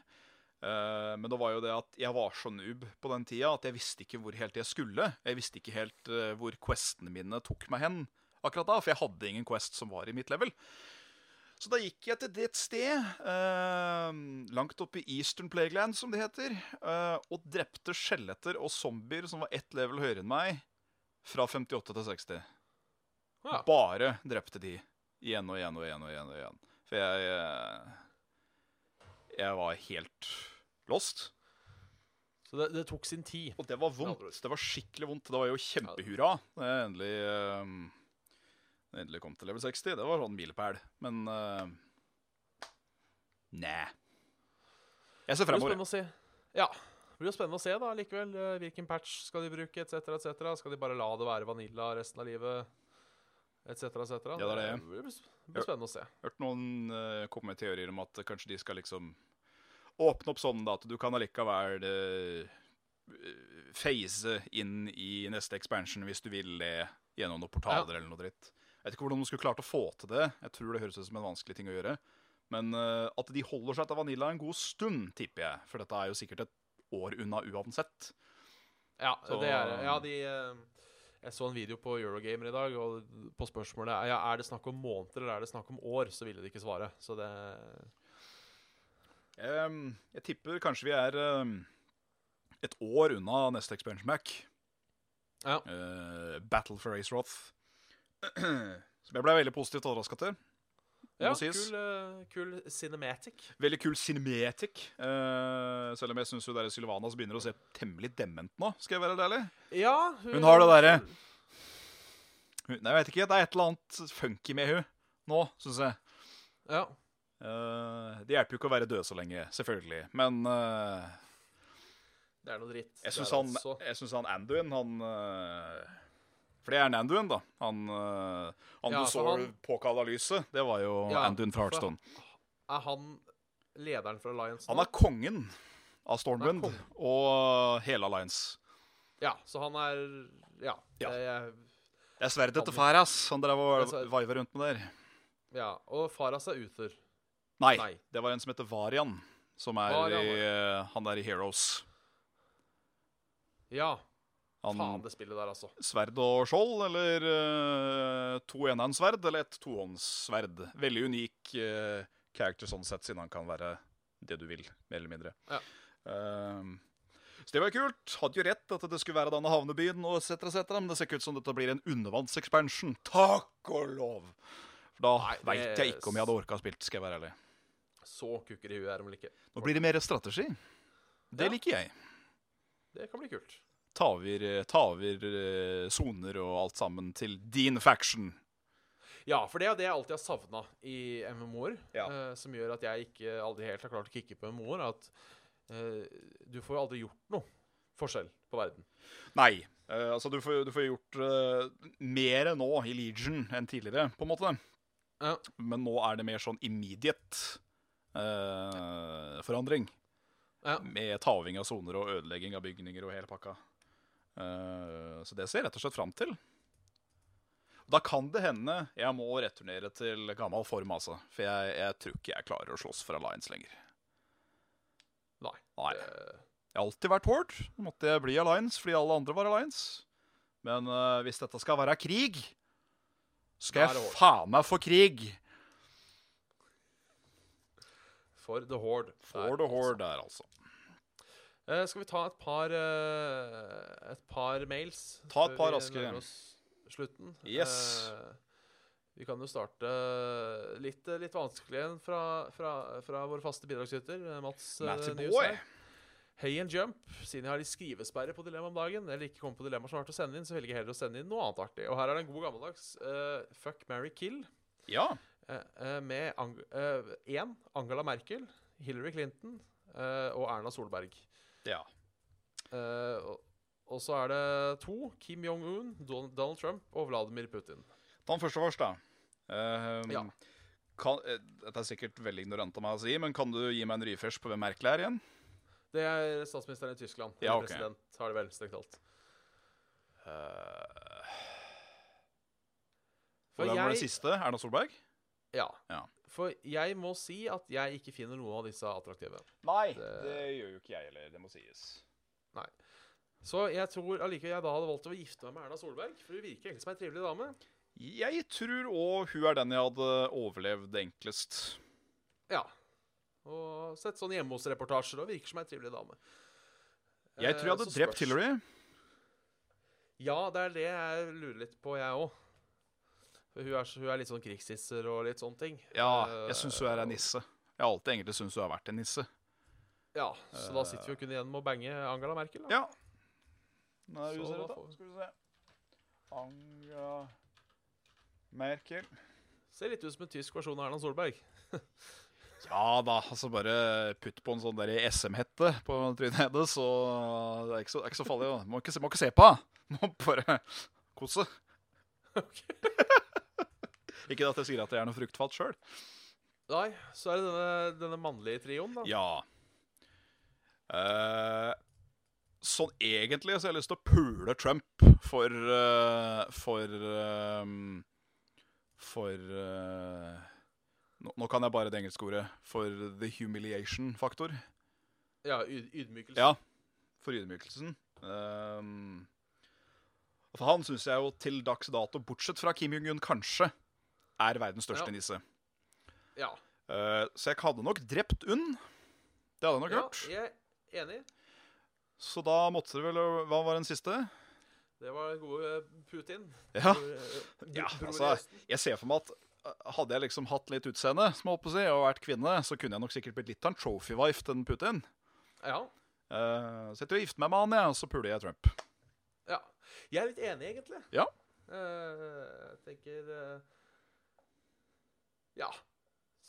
Eh, men det var jo det at jeg var så noob på den tida at jeg visste ikke hvor helt jeg skulle. Jeg visste ikke helt eh, hvor questene mine tok meg hen akkurat da, for jeg hadde ingen quest som var i mitt level. Så da gikk jeg til det sted, eh, langt oppe i Eastern Plagueland, som det heter, eh, og drepte skjeletter og zombier som var ett level høyere enn meg, fra 58 til 60. Ja. Bare drepte de igjen og igjen og igjen og igjen. og igjen. For jeg eh, Jeg var helt lost. Så det, det tok sin tid. Og det var vondt. Det var skikkelig vondt. Det var jo kjempehurra da jeg endelig uh, Endelig kom til level 60. Det var sånn milepæl. Men uh, Nei. Jeg ser Det blir fremover. spennende å se. Ja. Det blir jo spennende å se da, likevel. eh, Hvilken patch skal de bruke, etc., etc. Skal de bare la det være vanilla resten av livet, etc., etc.? Ja, det er det. blir, det blir spennende å se. Hørt noen uh, komme med teorier om at kanskje de skal liksom åpne opp sånn da, at du kan allikevel phase inn i neste expansion hvis du vil det gjennom noen portaler eller noe dritt. Jeg vet ikke hvordan de skulle klart å få til det. Jeg tror det høres ut som en vanskelig ting å gjøre. Men uh, at de holder seg til Vanilla en god stund, tipper jeg. For dette er jo sikkert et år unna uansett. Ja, Så- det er Ja, de eh, Jeg så en video på Eurogamer i dag, og på spørsmålet ja, er det snakk om måneder eller er det snakk om år, så ville de ikke svare. Så det jeg tipper kanskje vi er et år unna neste expansion Mac. Ja. Eh, Battle for Azeroth. Som jeg ble veldig positivt overraska til. Ja, kul, eh, kul cinematic. Veldig kul cinematic. Uh, selv om jeg syns Sylvanas begynner å se temmelig dement nå, skal jeg være ærlig. Ja, Hun har det derre Nei, jeg vet ikke. Det er et eller annet funky med hun nå, syns jeg. Ja. Eh, det hjelper jo ikke å være død så lenge, selvfølgelig. Men uh, Det er noe dritt. jeg syns han, altså- han Anduin, han uh, For det er en Anduin, da. Han, han Ja, du så for han- påkalla lyset, det var jo Ja, Anduin fra Heartstone. Er han lederen for Alliance Han er kongen av Stormwind Nei, og hele Alliance. Ja, så han er Ja. Ja. er- Det er sverdet til Faras han drev og vaiva rundt med der. ja. Og Faras er Uther. Nei, Nei. det var en som heter Varian, som er Varian, i eh, Han er i Heroes. Ja. Han, Faen, det spillet der, altså. Sverd og skjold, eller uh, to enhåndssverd, eller et tohåndssverd. Veldig unik uh, character sånn sett, siden han kan være det du vil, mer eller mindre. Ja. Ehm, så det var kult. Hadde jo rett at det skulle være denne havnebyen, og et cetera, et cetera, men det ser ikke ut som dette blir en undervannsekspansjon. Takk og lov! For da veit jeg ikke om jeg hadde orka å spilt, skal jeg være ærlig. Så kukker i huet er de vel ikke. Nå blir det mer strategi. Det Ja. liker jeg. Det kan bli kult. Ta over ta over, eh, soner og alt sammen til din faction. Ja, for det er jo det jeg alltid har savna i MMO-er. Ja. Uh, som gjør at jeg ikke aldri helt har klart å kicke på MMO-er. At uh, du får jo aldri gjort noe forskjell på verden. Nei. Uh, altså, du får, du får gjort mer nå i Legion enn tidligere, på en måte. Ja. Men nå er det mer sånn immediate eh, forandring. Ja. Med taving av soner og ødelegging av bygninger og hele pakka. Eh, så det ser jeg rett og slett fram til. Da kan det hende jeg må returnere til gammel form, altså. For jeg, jeg tror ikke jeg klarer å slåss for Alliance lenger. Nei. Nei. Jeg har alltid vært Horde. Nå måtte jeg bli Alliance fordi alle andre var Alliance. Men uh, hvis dette skal være krig, skal jeg faen meg få krig. For The Horde. For der, the altså. Horde der, altså. Uh, skal vi ta et par uh, Et par mails? Ta et par raskere. raske. Slutten. Yes. Uh, vi kan jo starte litt, litt vanskelig igjen fra, fra, fra vår faste bidragsyter, Mats Matty Nyhus boy. Hey and jump. Siden jeg har litt skrivesperre på dilemma om dagen, eller ikke kommer på dilemmaer som er til å sende inn, så velger jeg heller å sende inn noe annet artig. Og her er det en god gammeldags fuck, marry, kill. Ja. Eh, eh, med én Angela Merkel, Hillary Clinton eh, og Erna Solberg. ja. Eh, og, så er det to Kim Jong-un, Donald Trump og Vladimir Putin. Ta den første først, da. Ehm, Ja. kan, eh, dette er sikkert veldig ignorant av meg å si, men kan du gi meg en refresh på hvem Merkel er igjen? Det er statsministeren i Tyskland. Ja, okay. ok. President, har det vel strengt talt. Uh, Hvem var det siste? Erna Solberg? Ja. Ja. For jeg må si at jeg ikke finner noen av disse attraktive. Nei, Det- det gjør jo ikke jeg heller. Det må sies. Nei. Så jeg tror allikevel jeg da hadde valgt å gifte meg med Erna Solberg, for hun virker egentlig som ei trivelig dame. Jeg tror òg hun er den jeg hadde overlevd enklest. Ja. Og sett sånn hjemme hos-reportasjer og virker som ei trivelig dame. Jeg tror jeg Eh, hadde drept Hillary. Ja, det er det jeg lurer litt på, jeg òg. For hun er, hun er litt sånn krigsnisser og litt sånne ting. Ja, Eh, jeg syns hun er en nisse. Jeg har alltid egentlig syntes hun har vært en nisse. Ja, Så da sitter vi jo kun igjen med å bange Angela Merkel. Da. Ja. Nå er vi ser ut, da. får Skal vi se. Angela Merkel. Ser litt ut som en tysk versjon av Erna Solberg. Ja da, altså bare putt på en sånn der SM-hette på trynet hennes, så det er ikke så, er ikke så farlig. Må ikke, må ikke se på. Må bare kose. ikke at jeg sier at jeg er noe fruktfat sjøl. Nei, så er det denne, denne mannlige trioen, da. Ja. Eh, sånn egentlig så har jeg lyst til å pule Trump for uh, For um, For uh, nå, nå kan jeg bare det engelske ordet. For the humiliation-faktor. Ja, yd ydmykelse. Ja, for ydmykelsen. Um, for han syns jeg jo til dags dato, bortsett fra Kim Jong-un, kanskje er verdens største Ja. nisse. Ja. Uh, så jeg hadde nok drept UNN. Det hadde jeg nok ja, gjort. jeg er enig. Så da måtte det vel Hva var den siste? Det var gode Putin. Ja, Bror, eh, ja altså Jeg ser for meg at uh, hadde jeg liksom hatt litt utseende, som holdt på å si, og vært kvinne, så kunne jeg nok sikkert blitt litt av en trophy-wife til Putin. Ja. Uh, så jeg tror jeg gifter meg med han, jeg, og så puler jeg Trump. ja. Jeg er litt enig, egentlig. Ja. Uh, jeg tenker eh, Ja.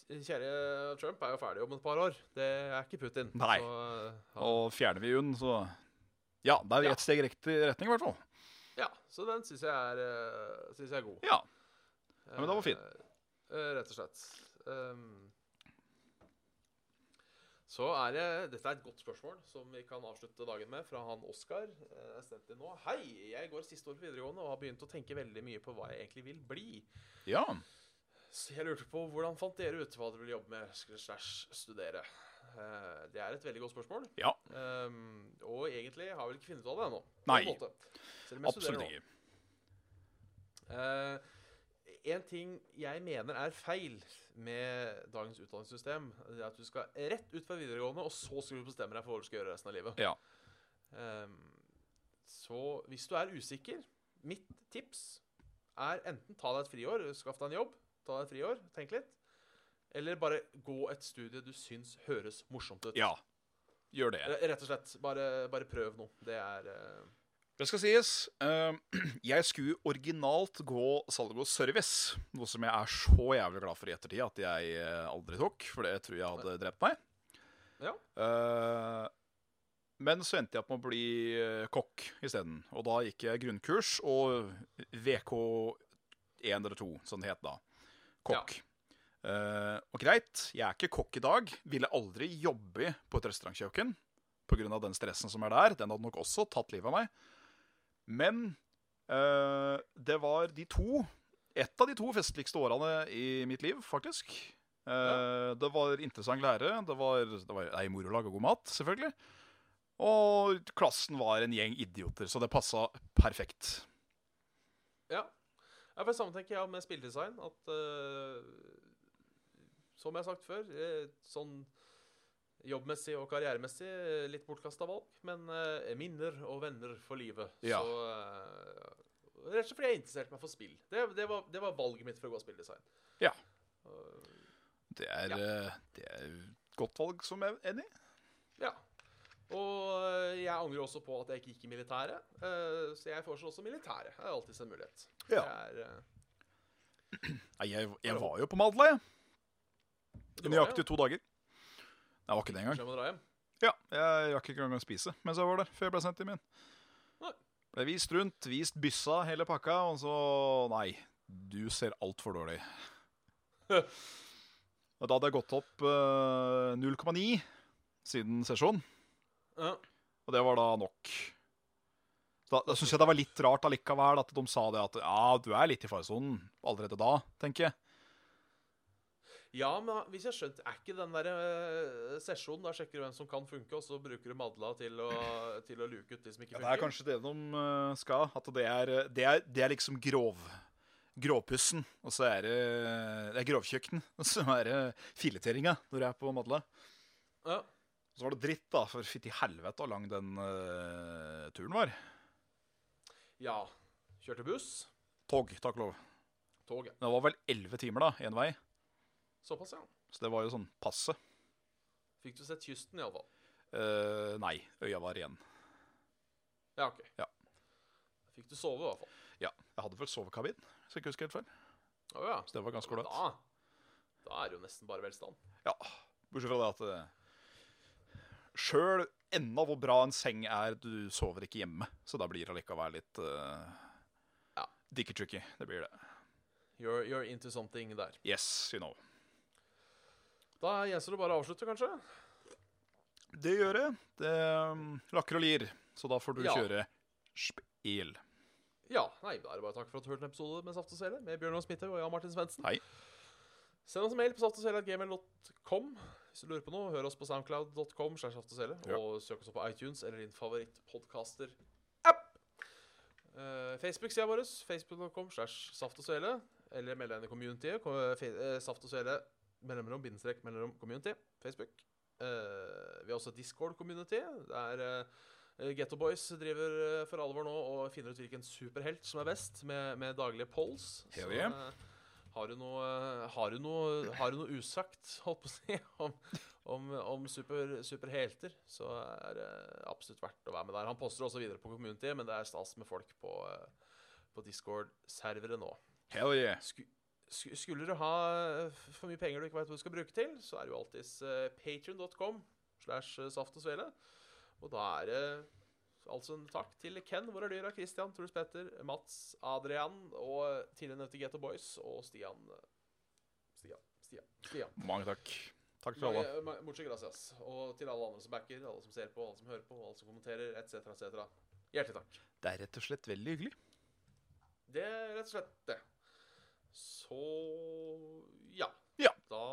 Kjære Trump er jo ferdig om et par år. Det er ikke Putin. Nei. Så, eh, Og fjerner vi UNN, så Ja, da er vi Ja. ett steg i riktig retning, i hvert fall. ja, så den syns jeg, eh, jeg er god. Ja. Ja, men den var fin. Eh, rett og slett. Um, Så er det Dette er et godt spørsmål som vi kan avslutte dagen med, fra han Oskar. eh, er nå. Hei, jeg går siste år på videregående og har begynt å tenke veldig mye på hva jeg egentlig vil bli. Ja. Så jeg lurte på hvordan fant dere ut hva dere vil jobbe med slash studere? Eh, Det er et veldig godt spørsmål. Ja. Um, og egentlig har vel ikke funnet ut av det ennå. Nei. Absolutt ikke. Uh, en ting jeg mener er feil med dagens utdanningssystem, det er at du skal rett ut fra videregående, og så skal du bestemme deg for hva du skal gjøre resten av livet. Ja. Um, så hvis du er usikker, mitt tips er enten ta deg et friår, skaff deg en jobb, ta et friår, tenk litt, eller bare gå et studie du syns høres morsomt ut. Ja. Gjør det. R- Rett og slett. Bare, bare prøv noe. Det er uh... Det skal sies, Uh, jeg skulle originalt gå salg og service. Noe som jeg er så jævlig glad for i ettertid at jeg eh, aldri tok. For det tror jeg hadde drept meg. Ja. Uh, men så endte jeg opp med å bli kokk isteden. Og da gikk jeg grunnkurs og VK1 eller 2, som det het da. Kokk. Eh, og greit, jeg er ikke kokk i dag. Ville aldri jobbe på et restaurantkjøkken pga. den stressen som er der. Den hadde nok også tatt livet av meg. Men uh, det var de to Et av de to festligste årene i mitt liv, faktisk. Ja. Det var interessant lære. Det var, det var ei moro å lage god mat, selvfølgelig. Og klassen var en gjeng idioter, så det passa perfekt. Ja. for samme tenker jeg med spilledesign. At uh, Som jeg har sagt før, eh, sånn jobbmessig og karrieremessig eh, litt bortkasta valg, men uh, minner og venner for livet. Ja. Så uh, Rett og slett fordi jeg interesserte meg for spill. Det, det, var, det var valget mitt for å gå spilldesign. Ja. Det er, Ja. det er godt valg, som jeg er enig i. ja. Og eh, jeg angrer også på at jeg ikke gikk i militæret. Uh, så jeg foreslår også militæret. Det er alltids en mulighet. Ja. Jeg, er, uh... Jeg, jeg var jo på Madla, jeg. Nøyaktig to dager. Jeg var ikke det engang. Ja, jeg rakk ikke engang å spise mens jeg var der, før jeg ble sendt hjem igjen. Ble vist rundt, vist byssa, hele pakka, og så Nei, du ser altfor dårlig. Da hadde jeg gått opp eh, 0,9 siden sesjon, Ja. og det var da nok. Da, da syns jeg det var litt rart allikevel at de sa det at ja, du er litt i faresonen allerede da, tenker jeg. Ja, men hvis jeg skjønte, er ikke den der uh, sesjonen Da sjekker du hvem som kan funke, og så bruker du Madla til å, til å luke ut de som ikke Ja, funker? det er kanskje det de uh, skal. At det er, det er, det er liksom grov grovpussen. Og så er det, det er grovkjøkken. Og så er det fileteringa når du er på Madla. Ja. Så var det dritt, da, for fytti helvete hvor lang den uh, turen var. ja. Kjørte buss. Tog, takk og lov. ja. Det var vel elleve timer, da, én vei. Såpass, ja. Så det var jo sånn passe. Fikk du sett kysten, iallfall. Uh, nei, øya var igjen. Ja, OK. Ja. Fikk du sove, i hvert fall. Ja, jeg hadde vel sovekabin, hvis jeg ikke husker helt feil. Oh, ja. Så det var ganske ålreit. Da, da er det jo nesten bare velstand. Ja, bortsett fra det at uh, Sjøl enda hvor bra en seng er, du sover ikke hjemme. Så da blir det allikevel litt uh, Ja. dicky tricky. Det blir det. You're, you're into something der. Yes, you know. Da gjenstår det bare å avslutte, kanskje? Det gjør jeg. Det um, lakker og lir. Så da får du Ja. kjøre spil. Ja. Nei, da er det bare takk for at du hørte en episode med Saft og Sele med Bjørnar Smithaug og Jan Martin Svendsen. Send oss en mail på saftogsele.gmail.com hvis du lurer på noe. Hør oss på soundcloud.com Ja. og søk oss opp på iTunes eller din favorittpodcaster-app. Uh, Facebook-sida vår, facebook.com slash saft og svele, eller meld deg inn i communityet. Fe- eh, Saft og svele, mellomrom, bindestrek, mellomrom, community. Facebook. Uh, vi har også Discord-community, der uh, Getto Boys driver uh, for alvor nå og finner ut hvilken superhelt som er best, med, med daglige polls. Hell yeah. eh, har du noe, har du noe, har du noe usagt, holdt på å si, om, om, om super, superhelter, så er det absolutt verdt å være med der. Han poster også videre på community, men det er stas med folk på, eh, på Discord-servere nå. Hell yeah. Sk sku- skulle du ha eh, for mye penger du ikke vet hva du skal bruke til, så er det jo alltids uh, patrion.com slash eh, saft og svele. Og da er det altså en takk til Ken, Hvor er dyra? Christian, Truls Petter, Mats, Adrian og tidligere nevnte Getto Boys og Stian. Stian. Stian. Stian. Mange takk. Takk til alle. Muchas gracias. Og til alle andre som backer, alle som ser på, alle som hører på, alle som kommenterer, etc., etc. Hjertelig takk. Det er rett og slett veldig hyggelig. Det er rett og slett det. Så ja. Ja. Da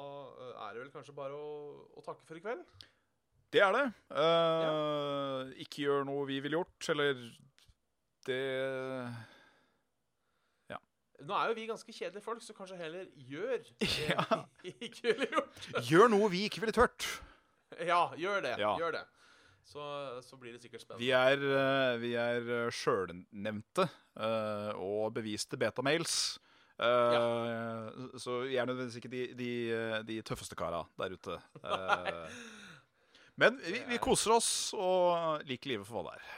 eh, er det vel kanskje bare å, å takke for i kveld. Det er det. Eh, Ikke gjør noe vi ville gjort, eller det Ja. Nå er jo vi ganske kjedelige folk, så kanskje heller gjør det Ja. vi ikke ville gjort. Gjør noe vi ikke ville tørt. Ja, gjør det. Ja. Gjør det. Så, så blir det sikkert spennende. Vi er, uh, vi er eh, sjølnevnte uh, og beviste betamails. Uh, Så vi er nødvendigvis ikke de, de, eh, de tøffeste kara der ute. Eh, men vi, vi koser oss og liker livet for hva det er.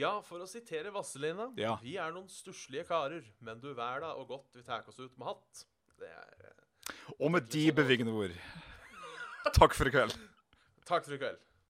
Ja, for å sitere Vasselina. Ja. Vi er noen stusslige karer, men du vær da og godt vi tar oss ut med hatt. Det er eh, Og med de bevingende ord, takk for i kveld. Takk for i kveld.